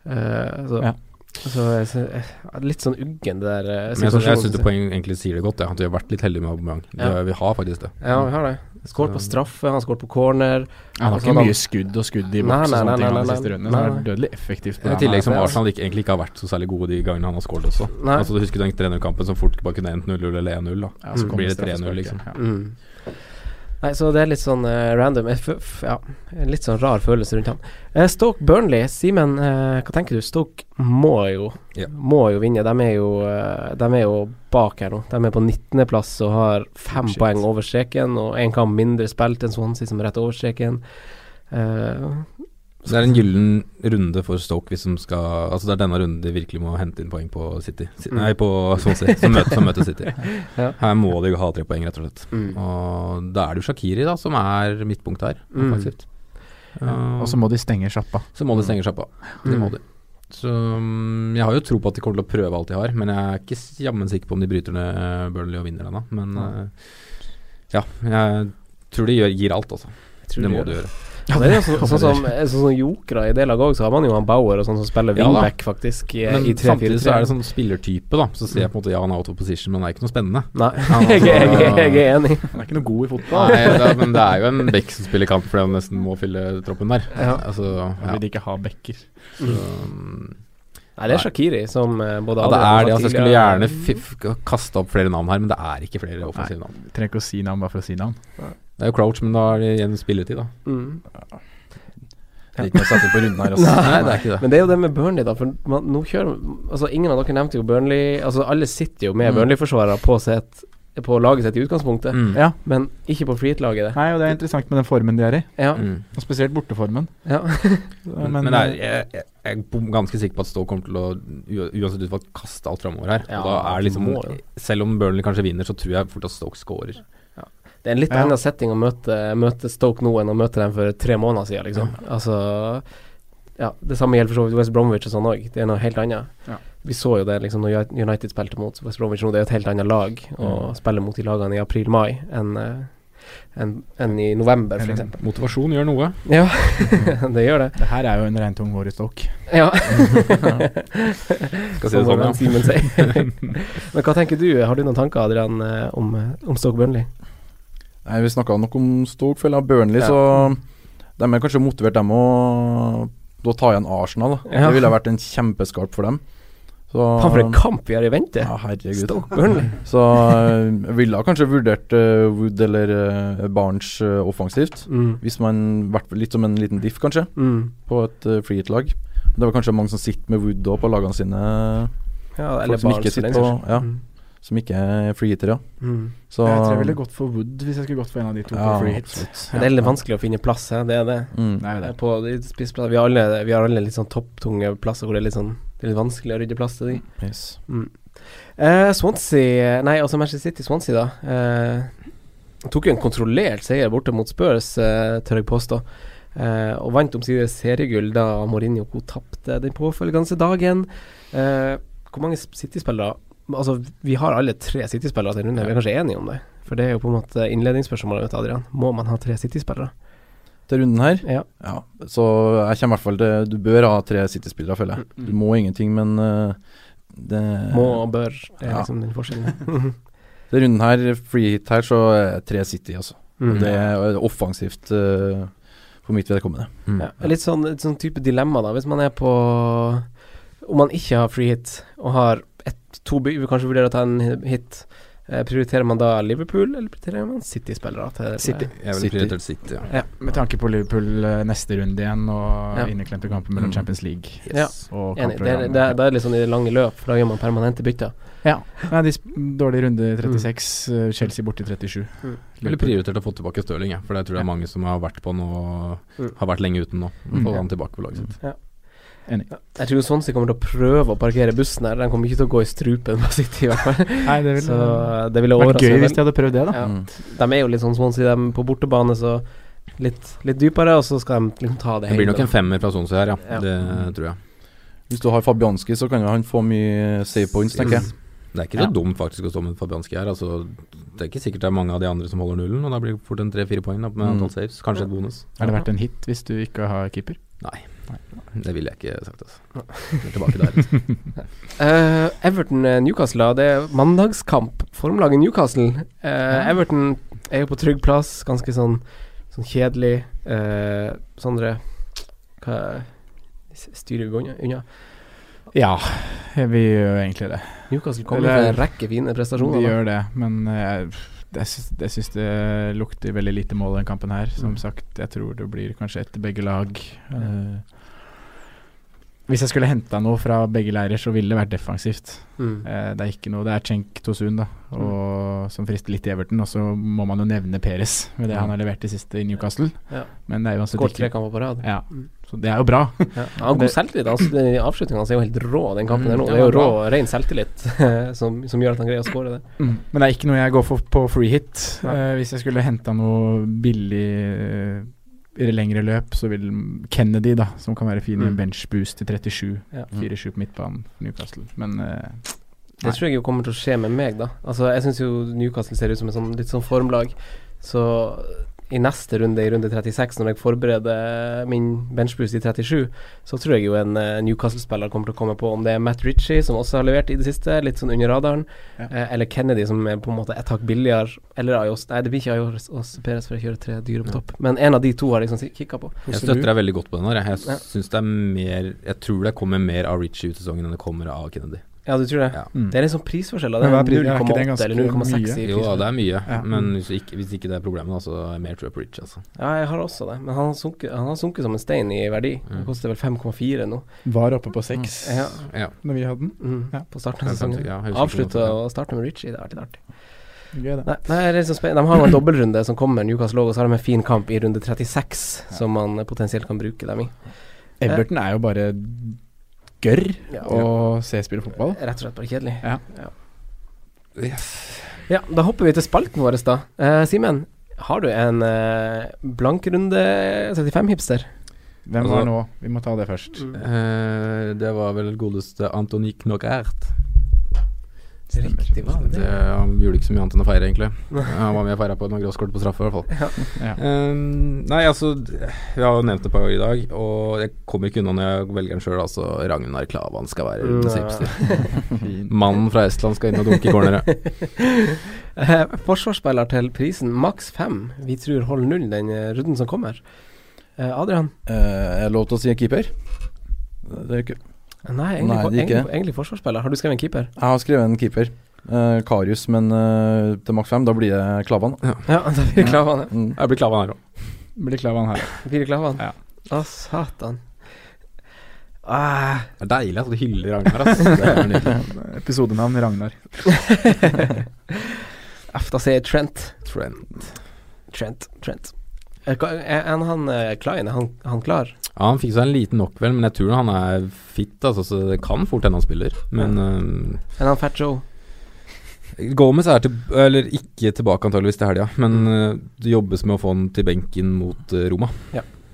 Uh, så, Ja. Så jeg, sy- litt sånn uggen, det der eh, Men jeg, jeg syns du poeng egentlig sier det godt, ja, at vi har vært litt heldige med Aubameyang. Ja. Vi har faktisk det. Ja, vi har det. Skåret på straffe, han skåret på corner. Han har Altså, ikke mye skudd og skudd i boks og sånne ting de siste rundene. Så han er dødelig effektivt. på I tillegg som Arsenal ikke, egentlig ikke har vært så særlig gode de gangene han har skåret også. Nei. Altså Du husker den trenerkampen som fort bare kunne endt 0-0 eller 1-0. da Ja, så Mm. kommer blir det 3-0 liksom. Ja. Mm. Nei, så det er litt sånn uh, random. F ja, litt sånn rar følelse rundt han. Uh, Stoke Burnley, Simen, uh, hva tenker du? Stoke må jo Ja. Må jo vinne. De er jo, eh, de er jo bak her nå. De er på 19.-plass og har fem Shit. poeng over streken, og én kamp mindre spilt enn Swansea, som er rett over streken. Eh, Så det er en gyllen runde for Stoke hvis de skal Altså det er denne runden de virkelig må hente inn poeng på City. Mm. Nei, på Swansea, som møter, som møter City. Her må de ha tre poeng, rett og slett. Mm. Og da er det jo Shakiri da som er midtpunkt her, Mm. Uh, Og så må de stenge sjappa. så må de stenge sjappa. Det må de. Så jeg har jo tro på at de kommer til å prøve alt de har, men jeg er ikke jammen sikker på om de bryter ned Burnley og vinner ennå. Men uh, ja, jeg tror de gir alt, altså. Det de må de gjøre. Ja, det er jo så, sånn som sånn sånn, jokere i det laget òg, så har man jo han Bauer og sånn som spiller Ja faktisk, i, Men i 3-4-3. samtidig så er det sånn spillertype, da. Så sier jeg på en måte ja, han er out of position, men han er ikke noe spennende. Nei, jeg, jeg, jeg, jeg er enig. Han er ikke noe god i fotball. Nei, da, men det er jo en bekk som spiller kamp fordi han nesten må fylle troppen der. Ja. Altså, ja. vil de ikke ha bekker. Så, mm, Nei, det er Shakiri som eh, både ja, det er det. Altså, jeg skulle gjerne f kaste opp flere navn her, men det er ikke flere offensive navn. Trenger ikke å si navn bare for å si navn. Det er jo Crouch, men da er det igjen spilletid, da. Mm. Det er ikke sette på runden her, også. Nei, det er ikke det. Men det er jo det med Burnley, da. For man, nå kjører Altså Ingen av dere nevnte jo Burnley Altså Alle sitter jo med Mm. Burnley-forsvarere på, sitt- på laget sitt i utgangspunktet, Mm. Ja. men ikke på freehit-laget. det. Nei, og det er interessant med den formen de er i. Ja. Mm. Og spesielt borteformen. ja. Men, Men, det er, jeg, jeg jeg er ganske sikker på at Stoke kommer til å uansett utfall kaste alt framover her. Ja, og da er det liksom. Selv om Burnley kanskje vinner, så tror jeg fort at Stoke scorer. Det er en litt Ja. annen setting å møte, møte Stoke nå enn å møte dem for tre måneder siden, liksom. Altså Ja, det samme gjelder for så vidt West Bromwich og sånn òg. Det er noe helt annet. Ja. Vi så jo det liksom når United spilte mot West Bromwich nå. Det er jo et helt annet lag å spille mot de lagene i april-mai enn eh, enn- enn i november, f.eks. Motivasjon gjør noe. Ja, det gjør det. det her er jo en regntung vår i Stoke. Ja. Skal si det sånn, ja. Men hva tenker du? Har du noen tanker, Adrian, eh, om, eh, om Stoke Burnley? Nei, Vi snakka nok om Stoke, føler jeg. Burnley, Ja. så de er kanskje motivert, dem å da ta igjen Arsenal. Da. Ja. Det ville vært en kjempeskarp for dem. Så, Faen, for en kamp vi har i vente! Ja, herregud. Stoke Burnley. Så eh, jeg ville kanskje vurdert uh, Wood eller uh, Barnes uh, offensivt. Mm. Hvis man vært litt som en liten diff, kanskje, Mm. på et uh, freehit-lag. Det var kanskje mange som sitter med Wood på lagene sine, Ja, eller ikke for den saks skyld. Ja, Mm. Som ikke er freehitere. Mm. Så jeg tror jeg ville gått for Wood hvis jeg skulle gått for en av de to ja, på free hit. absolutt. Det er litt vanskelig å finne plass, det er det. Mm. Det er det. På Vi har alle, vi har alle litt sånn topptunge plasser hvor det er litt sånn Det er litt vanskelig å rydde plass til de. Yes. Mm. Eh, Swansea Nei, altså Manchester City Swansea, da. Eh, tok jo en kontrollert seier borte mot Spurs, eh, tør jeg påstå. Eh, og vant omsider seriegull da Mourinho tapte den påfølgende dagen. Eh, hvor mange City-spillere Altså, vi har alle tre City-spillere til runde, vi er kanskje enige om det? For det er jo på en måte innledningsspørsmålet, mitt, Adrian. Må man ha tre City-spillere? Til runden her Ja. Ja, så jeg kommer i hvert fall til Du bør ha tre City-spillere, føler jeg. Du må ingenting, men eh, det Må og bør, det er Ja. liksom den forskjellen. Til runden her, free hit her, så er tre City, altså. Mm. Det er offensivt uh, for mitt vedkommende. Mm. Ja, litt sånn, et sånn type dilemma, da. Hvis man er på Om man ikke har free hit, og har ett, to by, vi kanskje vurderer å ta en hit, eh, prioriterer man da Liverpool, eller prioriterer man City-spillere? City. Jeg ville City. prioritert City, ja. Med tanke på Liverpool eh, neste runde igjen og Ja. inneklemte kamper mellom Mm. Champions League Ja. og Enig. Det, er- det, er- det er sånn i det lange løp, for da gjør man permanente bytter. Ja. Nei, de dårlig runde i 36, mm. Chelsea borte i 37. Mm. Ville prioritert å få tilbake Stirling, ja, for det tror jeg Ja. mange som har vært på nå, Mm. har vært lenge uten nå. Mm. Få han tilbake på laget sitt. Enig. Jeg tror Swansea kommer til å prøve å parkere bussen her. Den kommer ikke til å gå i strupen på City, i hvert fall. Nei, det Så ville det ville vært gøy hvis de hadde prøvd det, da. Ja. Mm. De er jo litt sånn Swansea, de på bortebane, så litt, litt dypere, og så skal de liksom ta det Det blir nok en femmer fra Swansea her, ja. Ja. Det tror jeg. Hvis du har Fabianski, så kan jo han få mye save points, tenker jeg. Det er ikke så Ja. dumt faktisk å stå med Fabianski her. Altså, det er ikke sikkert det er mange av de andre som holder nullen, og da blir det fort en tre-fire poeng da, med Mm. antall saves. Kanskje et bonus. Er det verdt en hit hvis du ikke har keeper? Det ville jeg ikke sagt, altså. Er Tilbake der. uh, Everton-Newcastle, da. Det er mandagskamp. Formlaget Newcastle. Uh, Everton er jo på trygg plass, ganske sånn, sånn kjedelig. Uh, Sondre, hva styrer vi unna? Ja, vi gjør egentlig det. Newcastle kommer med en rekke fine Vi prestasjoner. da. gjør det, men eh, jeg syns, jeg syns det lukter veldig lite mål den kampen her. Som Mm. sagt, jeg tror det blir kanskje etter begge lag. Eh, Hvis jeg skulle henta noe fra begge leirer, så ville det vært defensivt. Mm. Eh, det er ikke noe Det er Cenk Tosun, da, og, som frister litt i Everton. Og så må man jo nevne Peres med det han har levert i siste i Newcastle. Ja. Men det er uansett Skåret tre kamper på rad. Ja, Mm. Så det er jo bra. Ja. God selvtillit. Altså, Avslutninga Avslutningen hans er jo helt rå, den kampen der nå. Det er jo rå, ren selvtillit som, som gjør at han greier å skåre det. Mm. Men det er ikke noe jeg går for på free hit. Eh, hvis jeg skulle henta noe billig uh, i det lengre løp, så vil Kennedy, da, som kan være fin i en Mm. bench boost til 37. Ja. 4-7 på midtbanen for Newcastle. Men uh, Det tror jeg jo kommer til å skje med meg, da. Altså, jeg syns jo Newcastle ser ut som et sånn, litt sånn formlag. Så i neste runde, i runde 36, når jeg forbereder min benchboost i 37, så tror jeg jo en eh, Newcastle-spiller kommer til å komme på om det er Matt Ritchie, som også har levert i det siste, litt sånn under radaren, Ja. eh, eller Kennedy, som er på en måte et hakk billigere, eller Ayos Nei, det blir ikke Ayos og Perez, for jeg kjører tre dyre på topp, men en av de to har liksom kikka på. Jeg støtter deg veldig godt på den her. Jeg Ja. synes det er mer Jeg tror det kommer mer av Ritchie ut sesongen enn det kommer av Kennedy. Ja, du tror det? Ja. mm. Det er litt sånn prisforskjell. Det er ja, er ikke det 0,8 eller 0,6 i mye? Jo, det er mye, Ja. men hvis ikke, hvis ikke det er problemet, så er mer på Rich, altså. Ja, jeg har også det, men han har sunket, han har sunket som en stein i verdi. Mm. Det koster vel 5,4 nå. Var oppe på seks Ja, Ja. når vi hadde den. mm, Ja. på starten av sesongen. ja, ikke og starte med Ritchie, det er alltid artig. Gøy. Nei, nei, det er så spenn- De har jo en dobbeltrunde som kommer, Newcastle også, og så har de en fin kamp i runde 36 som man potensielt kan bruke dem i. Everton er jo bare gørr Ja, å se spille fotball. Rett og slett bare kjedelig. Ja. Ja, da hopper vi til spalten vår, da. Eh, Simen, har du en eh, blankrunde 35-hipster? Hvem Altså- var nå? Vi må ta det først. Eh, det var vel godeste Antonique Knockaert. Riktig, er Det, han gjorde ikke så mye annet enn å feire, egentlig. Han var med og feira på noen gråskort på straffe, i hvert fall. Ja. Um, nei, altså Vi har jo nevnt det et par ganger i dag, og jeg kommer ikke unna når jeg velger den sjøl. Altså, Ragnar Klavan skal være. Fin. Mannen fra Estland skal inn og dunke i corneret. Eh, forsvarsspiller til prisen maks fem. Vi tror holder null den eh, runden som kommer. Uh, Adrian? Eh, er det lov til å si en keeper? Det er ikke Nei, egentlig, Nei, egentlig, egentlig forsvarsspiller. Har du skrevet en keeper? Jeg har skrevet en keeper. Uh, Karius, men uh, til maks fem, da blir det Klavan. Ja, da blir det Klavan. ja. Mm. Jeg blir Klavan her òg. Blir Klavan her. Blir det Klavan? Ja. Å, satan. Ah, Det er deilig at du hyller Ragnar. ass. Er. Episodenavn Ragnar. F, da sier jeg Trent. Trent. Trent. Trent. Er er- han eh, Klein, er han, han klar? Ja, han fikk seg en liten knock, vel, men jeg tror han er fit, altså, så det kan fort hende han spiller. Men Er han Fat Joe? Gomez er til, eller ikke tilbake antageligvis til helga, men uh, det jobbes med å få han til benken mot uh, Roma.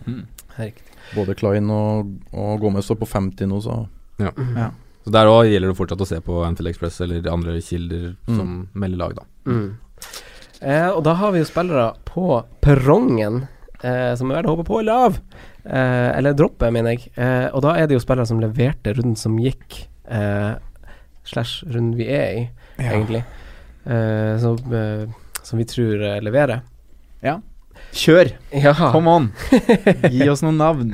Mm. Riktig. Både Klein og, og Gomez står på 50 nå, så Ja. Så Der òg gjelder det fortsatt å se på Anfield Express eller andre kilder Mm. som melder lag, da. Mm. Eh, og da har vi jo spillere på perrongen eh, som er verdt å håpe på er lav. Eh, eller droppe, mener jeg. Eh, og da er det jo spillere som leverte runden som gikk, eh, slash runden vi er i, Ja. egentlig. Eh, som, eh, som vi tror eh, leverer. Kjør! Ja. Come on! Gi oss noen navn.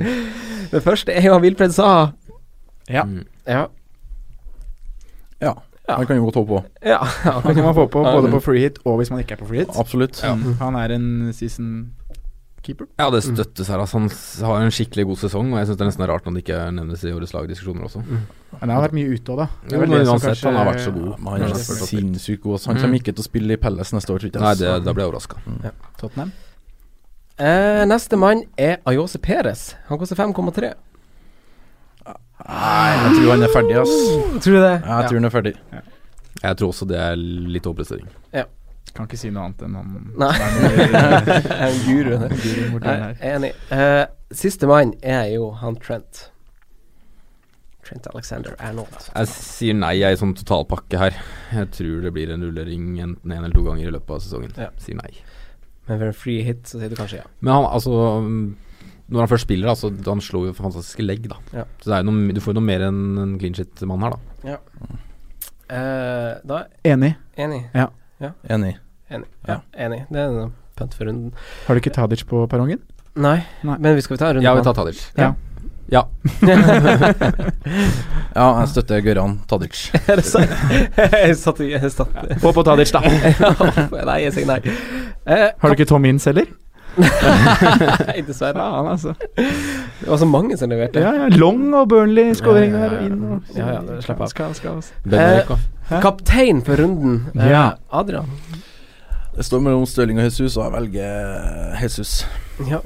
Det første er jo Wilfred Saha. Ja. Mm. Ja. ja. Ja. Han kan jo godt håpe på. ja. Han kan man få på både på free hit og hvis man ikke er på free hit. Absolutt. Ja. Han er en season keeper. Ja, det støttes her. Altså, han har en skikkelig god sesong, og jeg syns det er nesten rart når det ikke nevnes i årets lagdiskusjoner også. Men jeg har vært mye ute òg, da. Det er Jo, men uansett, kanskje- han har vært så god. Men han er Ja, sinnssykt god. ass. Han Mm. kommer ikke til å spille i Pelles neste år, tror jeg. Nei, det, da blir jeg overraska. Tottenham. Eh, neste mann er Ayose Perez. Han koster 5,3. Nei, jeg tror han er ferdig, ass. Tror du det? Jeg tror han er ferdig. Jeg tror også det er litt overprestering. Kan ikke si noe annet enn han Nei. er En guru. En guru Nei, her. enig. Uh, siste mann er jo han Trent. Trent Alexander Arnold. Jeg sier nei, jeg er i sånn totalpakke her. Jeg tror det blir en rullering enten en eller to ganger i løpet av sesongen. Ja. Sier nei. Men for en free hit så sier du kanskje ja. Men han, altså Når han først spiller, altså, han slår jo fantastiske legg, da. Ja. Så det er noe, du får jo noe mer enn en clean shit-mann her, da. Eh, da Enig. enig. Enig. Enig. Ja, enig. Det er en pønt for runden. Har du ikke Tadic på perrongen? Nei, Nei. men vi skal vi ta runden? Ja, vi tar Tadic. Ja. Ja. Ja, jeg støtter Gøran Tadic. Er det sant? jeg satt jeg satt. Få på Tadic, da. Nei, jeg sier nei. Eh, Har du ikke Tom Inns heller? Nei, dessverre. Faen, altså. Det var så mange som leverte. Ja, ja. Long og Burnley-skåring Ja, ja, ja, der, inn og Ja, ja, det slipper av. Skal, skal, skal. Eh, Kaptein for runden, eh, Ja. Adrian. Det står mellom Stirling og Jesus, og jeg velger Jesus. Ja.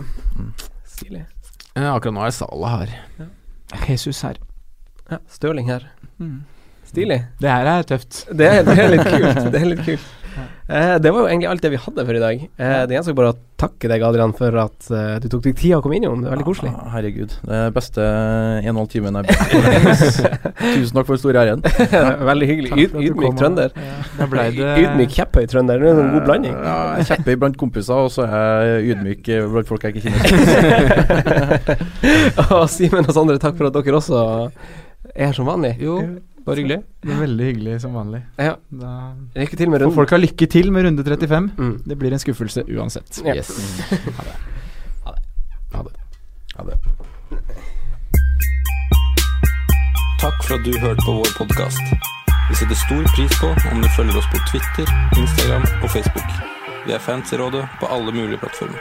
Stilig. Ja, akkurat nå er Sala her. Jesus her. Ja, Stirling her. Mm. Stilig. Det her er tøft. Det er, det er litt kult. Det er litt kult. Eh, det var jo egentlig alt det vi hadde for i dag. Eh, det gjenstår bare å takke deg, Adrian, for at eh, du tok deg tida å komme innom. Det er veldig koselig. Ja, herregud. Det er beste en og en halv timen jeg har brukt. Tusen takk for den store æren. veldig hyggelig. Yd, ydmyk trønder. Da ble det Ydmyk, kjepphøy trønder. Det er en god blanding. Ja, jeg kjepper blant kompiser, og så er jeg ydmyk blant folk jeg ikke kjenner. og Simen og Sondre, takk for at dere også er her som vanlig. Jo, bare hyggelig. Det er veldig hyggelig som vanlig. Ja. Da Lykke til med runden. folk har lykke til med runde 35. Mm. Det blir en skuffelse uansett. Ja. Yes. Ha det. Ha det. Ha det. Takk for at du hørte på vår podkast. Vi setter stor pris på om du følger oss på Twitter, Instagram og Facebook. Vi er fans i rådet på alle mulige plattformer.